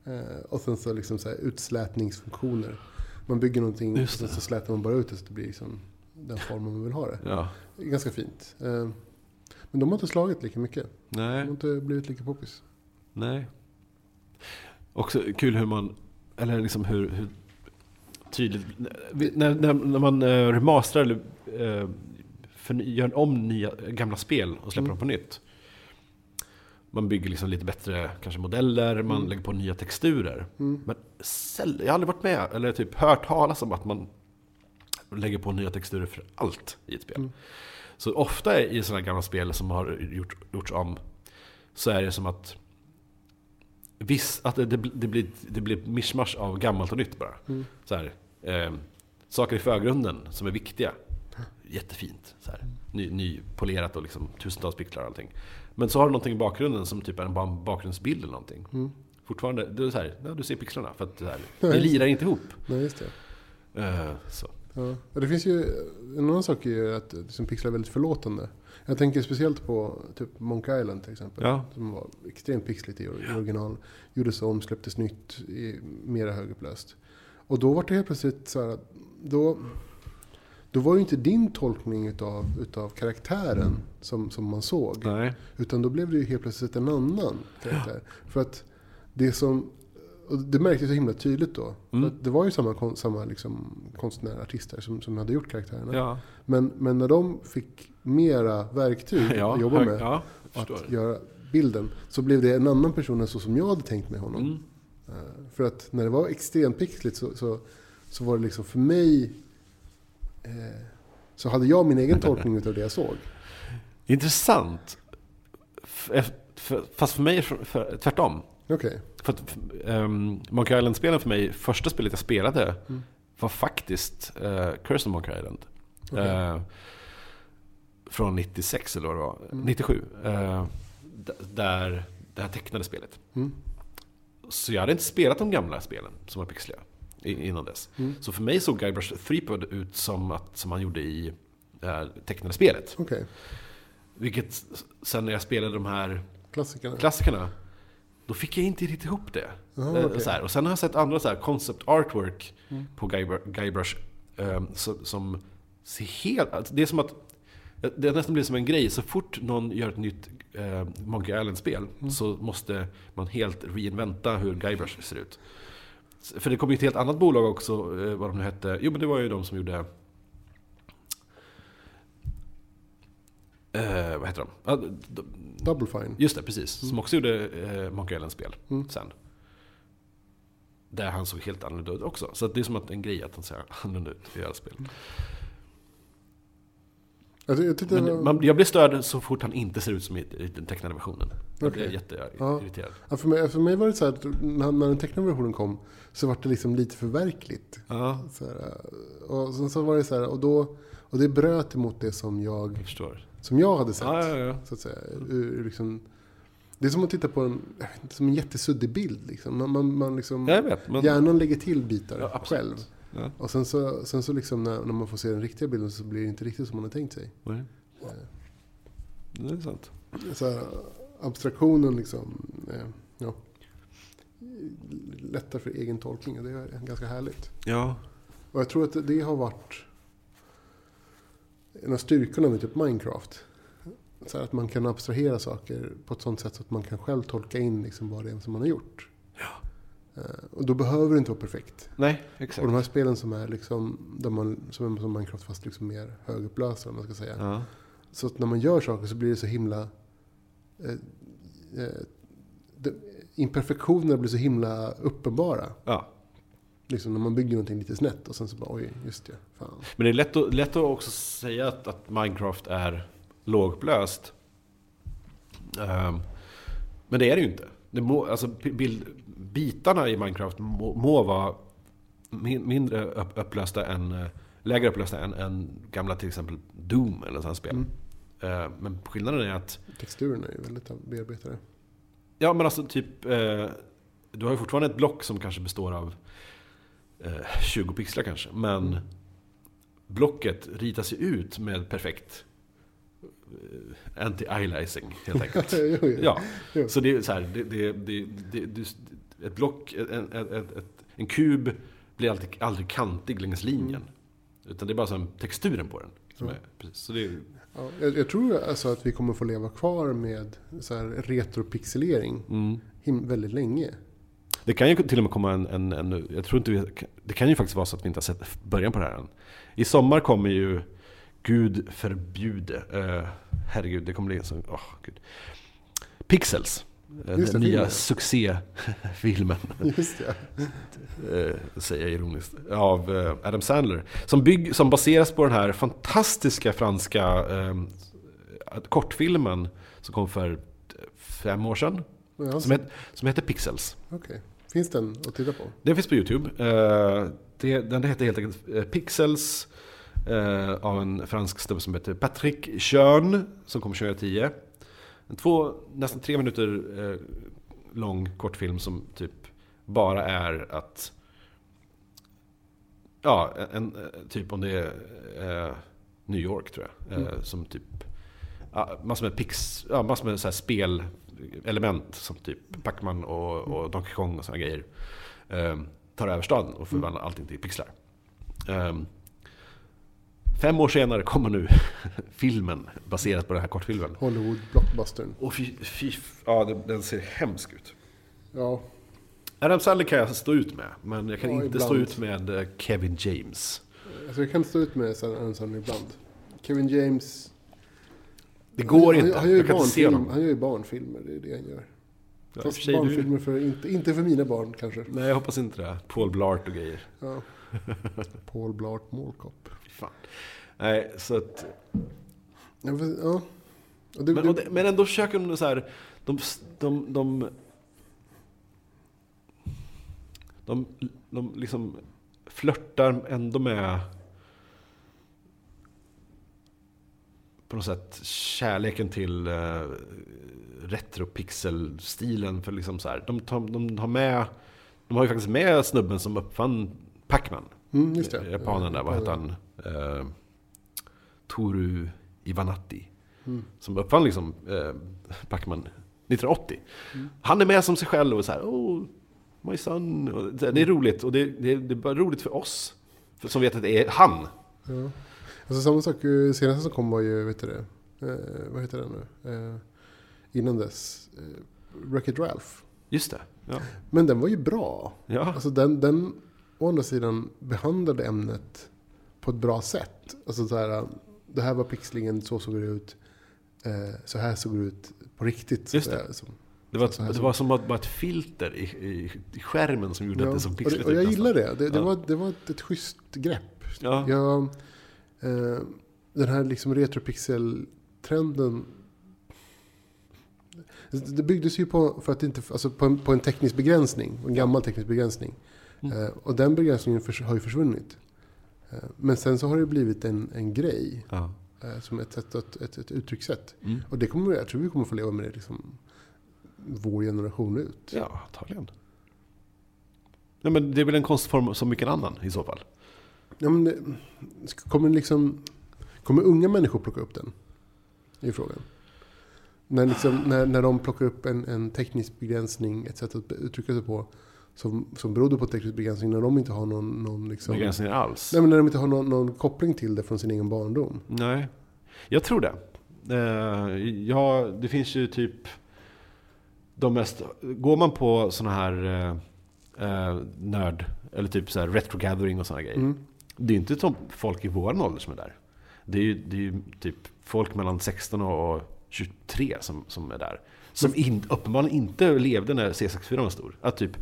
Eh, och sen så, liksom så utslätningsfunktioner. Man bygger någonting och sen så slätar man bara ut det så det blir liksom den formen man vill ha det. Ja, ganska fint. Men de har inte slagit lika mycket. De har nej, inte blivit lika poppis. nej Också kul hur man, eller liksom hur, hur tydligt när, när, när man eh, remasterar eller eh, förny- gör om nya, gamla spel och släpper Mm. dem på nytt Man bygger liksom lite bättre kanske modeller, man Mm. lägger på nya texturer. Mm. Men jag har aldrig varit med, eller typ hört talas om att man lägger på nya texturer för allt i ett spel. Mm. Så ofta i sådana gamla spel som har gjort, gjorts om, så är det som att Viss, att det, det, det, blir, det blir ett mischmasch av gammalt och nytt bara. Mm. Så här, eh, saker i förgrunden som är viktiga. Jättefint. Så här, ny, nypolerat och liksom tusentals pixlar och allting. Men så har du någonting i bakgrunden som typ är en ba- bakgrundsbild eller någonting. Mm. Fortfarande, det är så här, ja, du ser pixlarna för att det, här, det lirar inte ihop. Nej, just det. Eh, så. Ja. Det finns ju, en annan sak är ju att liksom, pixlar är väldigt förlåtande. Jag tänker speciellt på typ Monkey Island till exempel. Ja. Som var extremt pixligt i or- original. Gjordes om, släpptes nytt, i mera högupplöst. Och då var det helt plötsligt så här att då, då var ju inte din tolkning utav, utav karaktären som, som man såg. Nej. Utan då blev det ju helt plötsligt en annan karaktär. För att det som... Och det märktes så himla tydligt då. Mm. Det var ju samma, samma liksom konstnärer, artister som, som hade gjort karaktärerna. Ja, Men, men när de fick mera verktyg ja, att jobba hög- med, Ja, att göra bilden, så blev det en annan person än så som jag hade tänkt mig honom. Mm. Eh, För att när det var extremt pixligt så, så, så var det liksom för mig... Eh, så hade jag min egen tolkning utav det jag såg. Intressant. För, fast för mig är det för, tvärtom. Okej. För att, um, Monkey Island-spelen för mig, första spelet jag spelade Mm. var faktiskt uh, Curse of Monkey Island. Okej. Eh, från 96 eller vad det var, Mm. 97. eh, d- där det här tecknade spelet. Mm. Så jag hade inte spelat de gamla spelen som var pixliga innan dess. Mm. Så för mig såg Guybrush Threepwood ut som, att, som han gjorde i det här tecknade spelet. Okej. Vilket sen när jag spelade de här Klassikerna. klassikerna, då fick jag inte riktigt ihop det. Jaha, Eh, okej. så här. Och sen har jag sett andra så här concept artwork Mm. på Guybrush, Guybrush eh, som, som ser helt... alltså, Det är som att det har nästan blivit som en grej. Så fort någon gör ett nytt eh, Monkey Island-spel Mm. så måste man helt reinventa hur Guybrush ser ut. För det kom ju ett helt annat bolag också, eh, vad de nu hette. Jo men det var ju de som gjorde... Eh, vad heter de? Ja, d- d- Double Fine. Just det, precis. Som också gjorde eh, Monkey Island-spel Mm. sen. Där han såg helt annorlunda ut också. Så att det är som att en grej att han ser annorlunda ut i alla spel. Alltså, jag tyckte det Men var, man, jag blir störd så fort han inte ser ut som i, i den tecknade versionen. Jag blir Okej. jätteirriterad. ja, för, mig, för mig var det så här att när, när den tecknade versionen kom så var det liksom lite för verkligt. Ja, Så här, och sen så var det så här, och, då, och det bröt emot det som jag, jag förstår. Som jag hade sett. Ja, ja. Så att säga. Ur, liksom, det är som att titta på en, som en jättesuddig bild. Liksom. Man, man, man liksom, vet. Men, Hjärnan lägger till bitar själv. Och sen så, sen så liksom när, när man får se den riktiga bilden så blir det inte riktigt som man har tänkt sig. Nej. Det är sant. Så här, abstraktionen liksom, eh, ja, lättar för egen tolkning och det är ganska härligt. Ja. Och jag tror att det har varit en av styrkorna med typ Minecraft. Så att man kan abstrahera saker på ett sånt sätt så att man kan själv tolka in liksom vad det är som man har gjort. Eh, Och då behöver det inte vara perfekt. Nej, Och exakt. de här spelen som är liksom, där man, som som Minecraft fast liksom mer högupplösta om man ska säga. Ja. Så att när man gör saker så blir det så himla... Eh, eh, de, imperfektionerna blir så himla uppenbara. ja. Liksom när man bygger någonting lite snett och sen så bara oj, just det. Fan. Men det är lätt att, lätt att också säga att, att Minecraft är lågupplöst. Ehm, men det är det ju inte. Det må, alltså, bild, bitarna i Minecraft må, må vara min, mindre upp, upplösta än, eh, lägre upplösta än, än gamla till exempel Doom eller sådana spel. Mm. Ehm, men skillnaden är att Texturerna är ju väldigt bearbetade. Ja men alltså typ eh, Du har ju fortfarande ett block som kanske består av 20 pixlar kanske Men Mm. Blocket ritas ju ut med perfekt eh, Anti-aliasing helt enkelt. Ja, så det är så här, det, det, det, Ett block, en, en, en, kub blir alltid, aldrig kantig längs linjen Utan det är bara så här texturen på den som Mm. Är, precis, så det är, Ja, jag, jag tror alltså att vi kommer få leva kvar med så retropixelering mm. väldigt länge. Det kan ju till och med komma en, en, en jag tror inte vi, det kan ju faktiskt vara så att vi inte har sett början på det här än. I sommar kommer ju Gud förbjude, eh, herregud det kommer bli en sån, åh gud. Pixels. Eh, Just Den det, nya filmen. succéfilmen, Just det. eh, säger jag ironiskt, av Adam Sandler. Som, bygg, som baseras på den här fantastiska franska eh, kortfilmen som kom för fem år sedan. Ja, Som, het, som heter Pixels. Okej. Finns den att titta på? Den finns på YouTube. Eh, det, den heter helt enkelt eh, Pixels eh, av en fransk snubbe som heter Patrick Schön som kom 2010. En två, nästan tre minuter lång kortfilm som typ bara är att Ja, en, typ om det är New York tror jag. Mm. Som typ massor med pix, ja, massor med så här spelelement som typ Pac-Man och, och Donkey Kong och såna grejer. Eh, tar över staden och förvandlar allting till pixlar. Eh, fem år senare kommer nu filmen baserat på den här kortfilmen. Hollywood blockbustern. Och fy, fy, ja den, den ser hemsk ut. Ja, Adam Sandler kan jag stå ut med, men jag kan Ja, inte stå ibland. ut med eh, Kevin James. alltså jag kan stå ut med Adam Sandler ibland. Kevin James... Det går han, inte, Han gör ju jag kan inte se honom. han gör ju barnfilmer, det är det han gör. Ja, Fast för barnfilmer för, inte, inte för mina barn kanske. Nej, jag hoppas inte det. Paul Blart och grejer. Ja. Paul Blart. Fy fan. Nej, så att... Ja, fast- ja. Och det, Men, det, men ändå försöker de så här... De, de, de, de, de liksom flörtar ändå med... På något sätt kärleken till uh, retropixel-stilen. För liksom så här, de, tar, de har med... De har ju faktiskt med snubben som uppfann Pac-Man. mm, just det. Japanen där, vad Japanen. han? Eh, Toru Ivanatti. Mm. Som uppfann liksom eh, Pac-Man 1980. Mm. Han är med som sig själv och så här, oh, my son. Och det, är roligt och det, det, det är bara roligt för oss. För, som vet att det är han. Ja. Alltså samma sak, eh, senaste som kom var ju, vet du det, eh, vad heter den nu? Eh, innan dess, eh, Wreck-It Ralph. Just det. Ja. Men den var ju bra. ja. Alltså den, den å andra sidan behandlade ämnet på ett bra sätt. Alltså så här, det här var pixlingen, så såg det ut. Eh, så här såg det ut på riktigt. Just det. som- Det var, här det som- var som att bara ett filter i, i, i skärmen som gjorde Ja, att det såg pixligt och jag ut gillar det. Det, det, Ja. var, det var ett, ett schysst grepp. Ja. Jag, den här liksom retropixel-trenden. Det byggdes ju på, för att inte, alltså på, en, på en teknisk begränsning. En gammal teknisk begränsning. Mm. Eh, och den begränsningen förs- har ju försvunnit. Eh, men sen så har det blivit en, en grej. Eh, som ett, att, ett, ett uttryckssätt. Mm. Och det kommer, jag tror vi kommer få leva med det liksom, vår generation ut. Ja, antagligen. Nej, men det är väl en konstform som vilken annan i så fall. Ja, men det, kommer, liksom, kommer unga människor plocka upp den? Är frågan. När, liksom, när, när de plockar upp en, en teknisk begränsning, ett sätt att uttrycka sig på, som, som berodde på teknisk begränsning, när de inte har någon, någon, liksom, Begränsningar alls. nej, men när de inte har någon, någon koppling till det från sin egen barndom. Nej, jag tror det. Eh, ja, det finns ju typ de mest... Går man på såna här eh, nörd, eller typ så här retro gathering och såna grejer. Mm. Det är inte som folk i vår ålder som är där. Det är ju, det är ju typ folk mellan 16 och 23 som, som är där. Som in, uppenbarligen inte levde när C64 var stor. Att typ,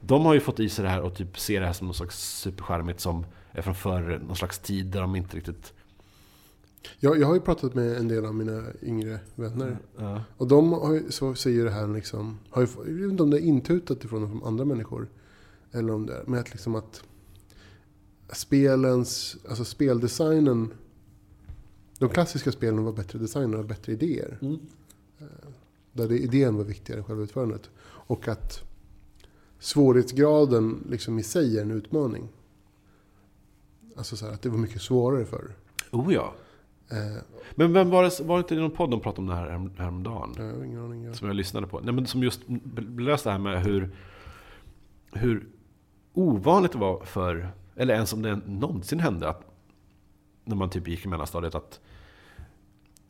de har ju fått i sig det här och typ ser det här som något slags superskärmigt som är från förr, någon slags tid där de inte riktigt... Jag, jag har ju pratat med en del av mina yngre vänner. Ja. Och de har ju, så säger det här liksom, har ju, jag vet inte om det är intutat ifrån från andra människor. Eller om det är, men att liksom att spelens, alltså speldesignen, de klassiska spelen var bättre designade och bättre idéer. Mm. Där det, idén var viktigare än själva utförandet. Och att svårighetsgraden liksom i sig är en utmaning. Alltså så här, att det var mycket svårare förr. Oh ja. Eh, Men vem var det, var det inte i någon podd de pratade om det här härom- häromdagen? jag har ingen aning. Som jag lyssnade på. Nej, men som just läste det här med hur, hur ovanligt det var för, eller ens om det någonsin hände, att när man typ gick i mellanstadiet, att,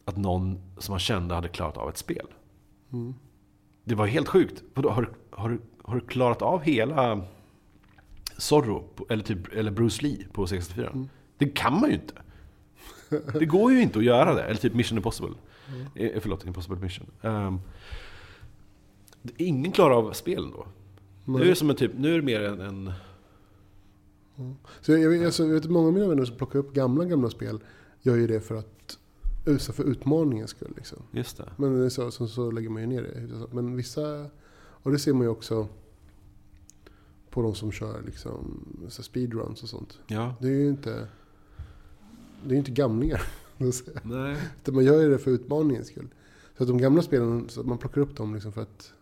att någon som man kände hade klarat av ett spel. mm. Det var helt sjukt. Vadå, har, du- har, du- har du klarat av hela Zorro, eller, typ, eller Bruce Lee på 64? Mm. Det kan man ju inte. Det går ju inte att göra det. Eller typ Mission Impossible. Mm. Eh, förlåt, Impossible Mission. Ehm, Ingen klarar av spelen då. Nu är det som en typ, nu är det mer en... en Så jag, jag, alltså, jag vet många av mina vänner som plockar upp gamla, gamla spel gör ju det för att så för utmaningens skull. Liksom. just det. Men så, så, så lägger man ju ner det. Men vissa, och det ser man ju också på de som kör liksom, så speedruns och sånt. Ja. Det är ju inte, det är inte gamlingar. Nej. Utan man gör ju det för utmaningens skull. Så att de gamla spelen, så man plockar upp dem liksom för att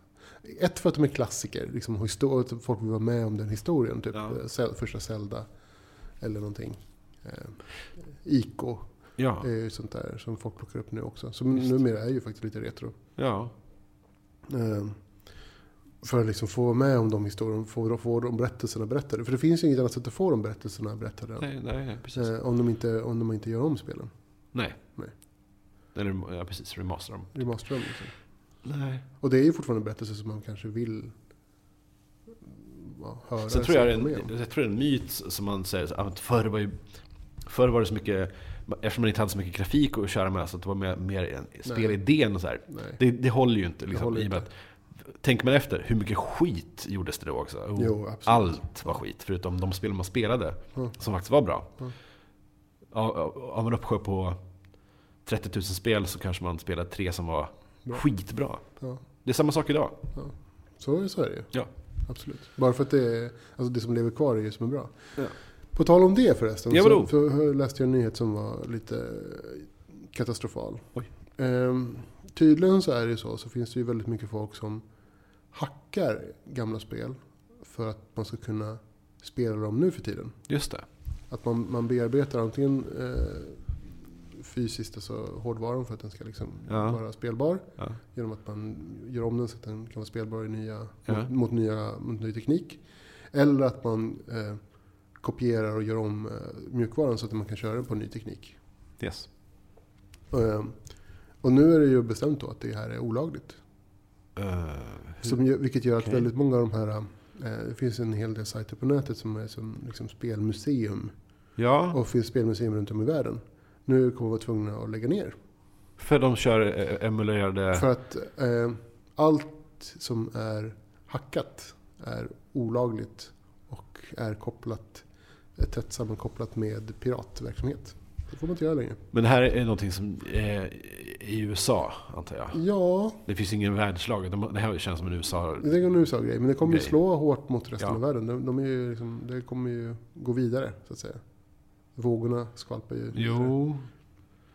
ett för att de är klassiker, liksom, histor- folk vill vara med om den historien. Typ Ja. eh, första Zelda eller någonting. Eh, Ico Ja. är ju sånt där som folk plockar upp nu också. Som Visst. numera är ju faktiskt lite retro. Ja. Eh, för att liksom få vara med om de historierna, få, få de berättelserna berättade. För det finns ju inget annat sätt att få de berättelserna berättade. Nej, nej, precis. Eh, om, de inte, om de inte gör om spelen. Nej. Nej. Eller, ja, precis. Remaster dem. Remasterar dem liksom. Nej. Och det är ju fortfarande berättelser som man kanske vill ja, höra. Sen tror jag, en, jag tror det är en myt som man säger så att förr var ju Förr var det så mycket, eftersom man inte hade så mycket grafik att köra med, så att det var mer, mer en spelidén och så. Det, det håller ju inte. Liksom, håller inte. att, tänker man efter, hur mycket skit gjordes det då också? Oh, Jo, allt var skit, förutom de spel man spelade, Ja. som faktiskt var bra. Av, av av en uppsjö på 30 000 spel så kanske man spelade tre som var Bra. skitbra. Ja. Det är samma sak idag. Så, så är det ju. Ja. Absolut. Bara för att det, är, alltså det som lever kvar är ju som är bra. Ja. På tal om det förresten. Ja, så, vadå? så läste jag en nyhet som var lite katastrofal. Ehm, tydligen så är det ju så, så finns det ju väldigt mycket folk som hackar gamla spel för att man ska kunna spela dem nu för tiden. Just det. Att man, man bearbetar antingen eh, fysiskt, alltså hårdvaran för att den ska liksom Ja. vara spelbar. Ja. Genom att man gör om den så att den kan vara spelbar i nya, Ja. mot, mot, nya, mot ny teknik. Eller att man eh, kopierar och gör om eh, mjukvaran så att man kan köra den på ny teknik. Yes. Eh, och nu är det ju bestämt då att det här är olagligt. Uh, Som, vilket gör att väldigt många av de här, eh, det finns en hel del sajter på nätet som är som liksom spelmuseum. ja, Och finns spelmuseum runt om i världen. Nu kommer vi vara tvungna att lägga ner. för de kör eh, emulerade... För att eh, allt som är hackat är olagligt och är kopplat, är tätt sammankopplat med piratverksamhet. Det får man inte göra längre. Men det här är någonting som är i USA, antar jag. Ja, Det finns ingen världslag. De- Det här känns som en USA... det är en USA-grej. Men det kommer ju slå hårt mot resten Ja. av världen. De, de är ju liksom, det kommer ju gå vidare, så att säga. Vågorna skvalpar ju. Jo.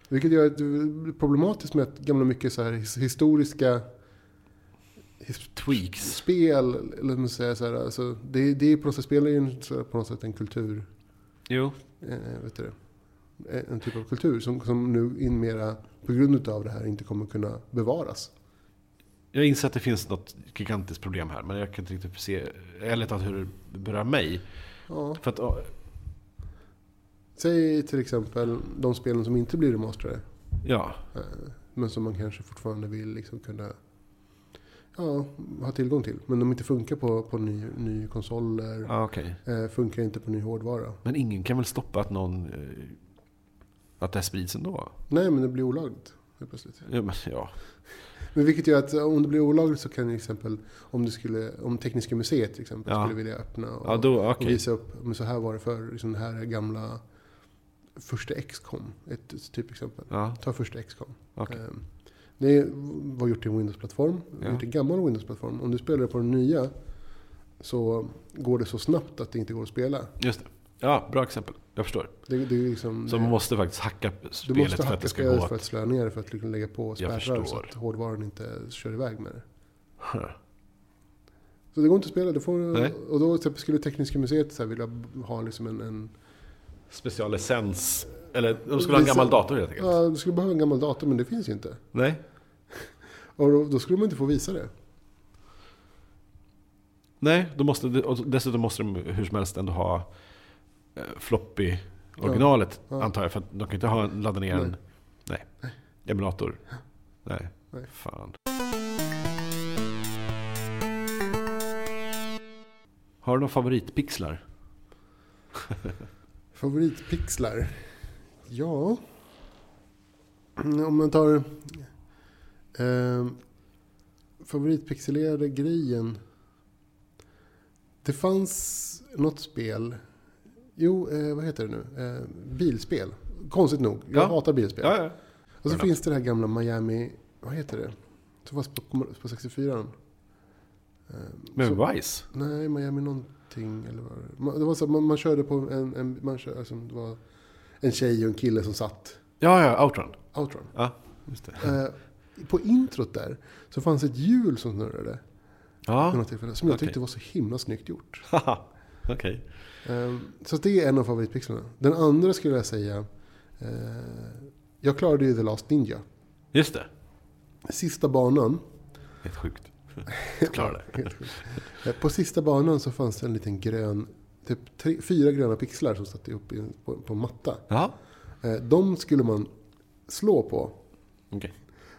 Vilket gör att det är problematiskt med att gamla mycket så här his- historiska his- Tweaks. spel, eller man säger så här, alltså, det, det är på något sätt, spel är ju en, här, på något sätt en kultur, Jo. eh, vet du det? En- typ av kultur som, som nu in mera, på grund av det här inte kommer kunna bevaras. Jag inser att det finns något gigantiskt problem här, men jag kan inte riktigt se... Vet inte hur det berör mig. Ja. För att, Säg till exempel de spelen som inte blir remasterade, ja, eh, men som man kanske fortfarande vill liksom kunna ja, ha tillgång till. Men de inte funkar på, på ny, ny konsoler, ja okej. eh, funkar inte på ny hårdvara. Men ingen kan väl stoppa att någon... eh, Att det här sprids ändå? Nej, men det blir olagligt. Plötsligt. Ja, men, ja. Men vilket gör att om det blir olagligt så kan till exempel om, det skulle, om Tekniska museet till exempel Ja. skulle vilja öppna och, ja då, och okej. visa upp, men så här var det för liksom det här är gamla första XCOM, ett typexempel. Ja, Ta första XCOM. okej. Ehm, Det var gjort i en Windows-plattform, Ja. gjort i en gammal Windows-plattform. Om du spelar det på den nya så går det så snabbt att det inte går att spela. Just det. Ja, bra exempel. Jag förstår. Det, det liksom, Så man måste faktiskt hacka du spelet måste för att hacka det ska gå för att slöa ner det, för att liksom lägga på spärrar så att hårdvaran inte kör iväg med det. Så det går inte att spela. Det får, Nej. och då exempel skulle Tekniska museet så här vilja ha liksom en, en Speciallicens. Eller de skulle ha en gammal dator helt enkelt. Ja, du skulle behöva en gammal dator men det finns ju inte. Nej. Och då, då skulle man inte få visa det. Nej, då måste, dessutom måste de hur som helst ändå ha eh, floppy originalet Ja. antar jag. För att de kan inte ha, ladda ner en Nej. nej. emulator. Nej. Nej. Fan. Har du några favoritpixlar? Favoritpixlar? Ja. Om man tar... Eh, favoritpixelerade grejen. Det fanns något spel. Jo, eh, vad heter det nu? Eh, bilspel. Konstigt nog. Jag Ja. hatar bilspel. Ja, ja. Och så finns det det här gamla Miami, vad heter det? Som fanns på, på 64. Eh, så- Vice? Nej, Miami någonting. Eller vad det? Var så, man, man körde på en, en, man kör, alltså, det var en tjej och en kille som satt. Ja, ja, Outrun. Outrun. Ja, just det. Eh, på introt där så fanns ett hjul som snurrade. Ja, som jag Okej. tyckte var så himla snyggt gjort. Okej. Eh, så det är en av favoritpixlarna. Den andra skulle jag säga. Eh, jag klarade ju The Last Ninja. Just det. Sista banan. Helt sjukt. Klara det. På sista banan så fanns det en liten grön, typ tre, fyra gröna pixlar som satt upp på, på matta. Ja, Eh, De skulle man slå på okej.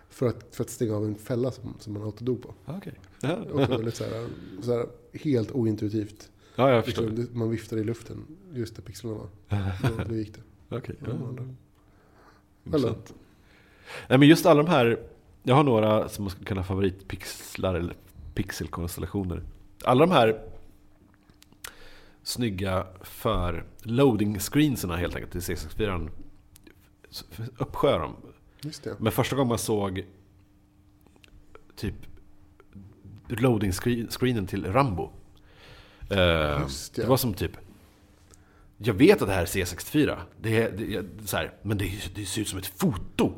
för att, för att stänga av en fälla som, som man autodog på. Okej. Och Ja, det var väldigt så här, så här, helt ointuitivt. ja, jag förstår. Liksom, man viftade i luften just där pixlarna var. Då, då gick det. Okej. Ja, Ja. Eller? Nej, men just alla de här, jag har några som man skulle kalla favoritpixlar eller pixelkonstellationer. Alla de här snygga för loading screenserna helt enkelt till C64. Uppsjö dem. Men första gången man såg typ loading screen, screenen till Rambo. Eh, det. det var som typ jag vet att det här är C64, det är, det är, så här, men det, det ser ut som ett foto.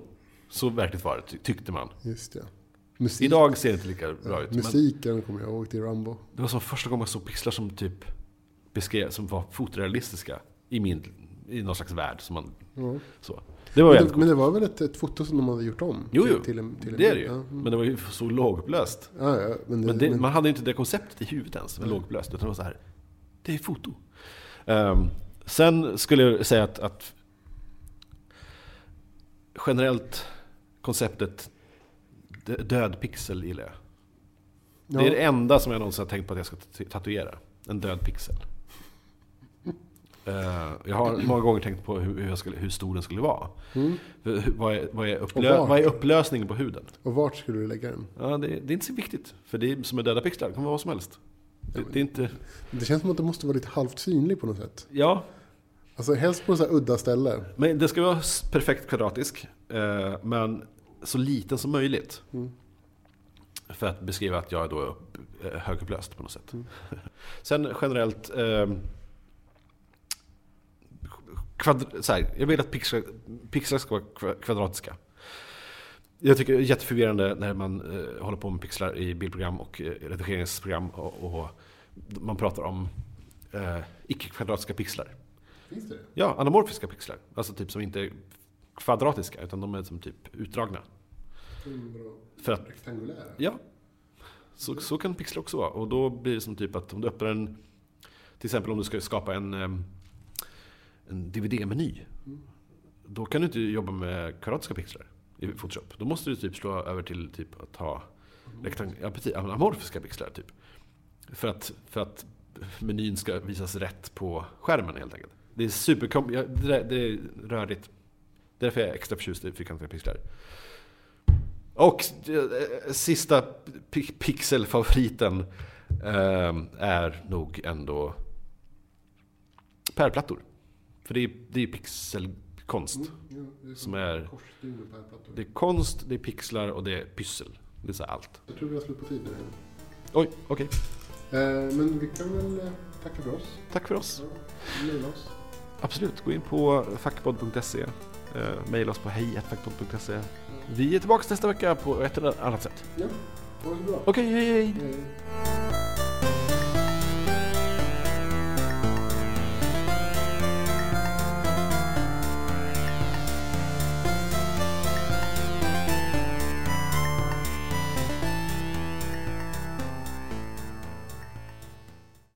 Så verkligt var det, ty- tyckte man. Just det. Musik, Idag ser det inte lika bra ut. Men musiken kommer jag ihåg till Rambo. det var som första gången man såg pixlar som typ beskrev, som var fotorealistiska i, min, i någon slags värld. Som man, Ja. så. Det var Men, det, men det var väl ett, ett foto som de hade gjort om? Jo, till, jo. Till en, till en Det är det ju. Ja, mm. Men det var ju så lågupplöst. ja, ja, men det, Men, det, men, man hade ju inte det konceptet i huvudet ens, med lågupplöst. Utan det var så här, det är foto. Ehm, sen skulle jag säga att, att generellt konceptet död pixel gillar jag. ja, Det är det enda som jag någonsin har tänkt på att jag ska tat- tatuera. En död pixel. Eh, jag har många gånger tänkt på hur, skulle, hur stor den skulle vara. mm. Vad är, vad, är upplö, vad är upplösningen på huden? Och vart skulle du lägga den? Ja, det, det är inte så viktigt. För det är som är döda pixlar, det kan vara vad som helst. Det, det är inte... Det känns som att det måste vara lite halvt synlig på något sätt. Ja, Alltså helst på så här udda ställe. men det ska vara perfekt kvadratisk. Eh, men så liten som möjligt. Mm. För att beskriva att jag är då eh, högupplöst på något sätt. Mm. Sen generellt... Eh, här, jag vill att pixlar, pixlar ska vara kva- kvadratiska. Jag tycker det är jätteförvirrande när man eh, håller på med pixlar i bildprogram och eh, redigeringsprogram. Och, och man pratar om eh, icke-kvadratiska pixlar. Finns det? Ja, anamorfiska pixlar. Alltså typ som inte är kvadratiska, utan de är som typ utdragna. För att, Rektangulära? ja, så, så kan pixlar också vara. Och då blir det som typ att om du öppnar en, till exempel om du ska skapa en, en DVD-meny. Mm. Då kan du inte jobba med kvadratiska pixlar i Photoshop. Då måste du typ slå över till typ att ha rektang- ja, precis, amorfiska pixlar. Typ. För, att, för att menyn ska visas rätt på skärmen helt enkelt. Det är superkom... Ja, det, det är rörigt. Därför är jag extra förtjust i fyrkantiga pixlar. Och eh, sista pi- pixelfavoriten eh, är nog ändå pärlplattor. För det är, det är pixelkonst. Mm, ja, det Som är-. Det är konst, det är pixlar och det är pyssel. Det är så allt. Jag tror vi har slut på tid nu. Oj, okej. Eh, men vi kan väl eh, tacka för oss. Tack för oss. Ja, oss. Absolut, gå in på fackpodd.se. Eh, Maila oss på hejfackpodd.se. Vi är tillbaka nästa vecka på ett eller annat sätt. Ja, ha det så bra. Okej, hej hej! Hej.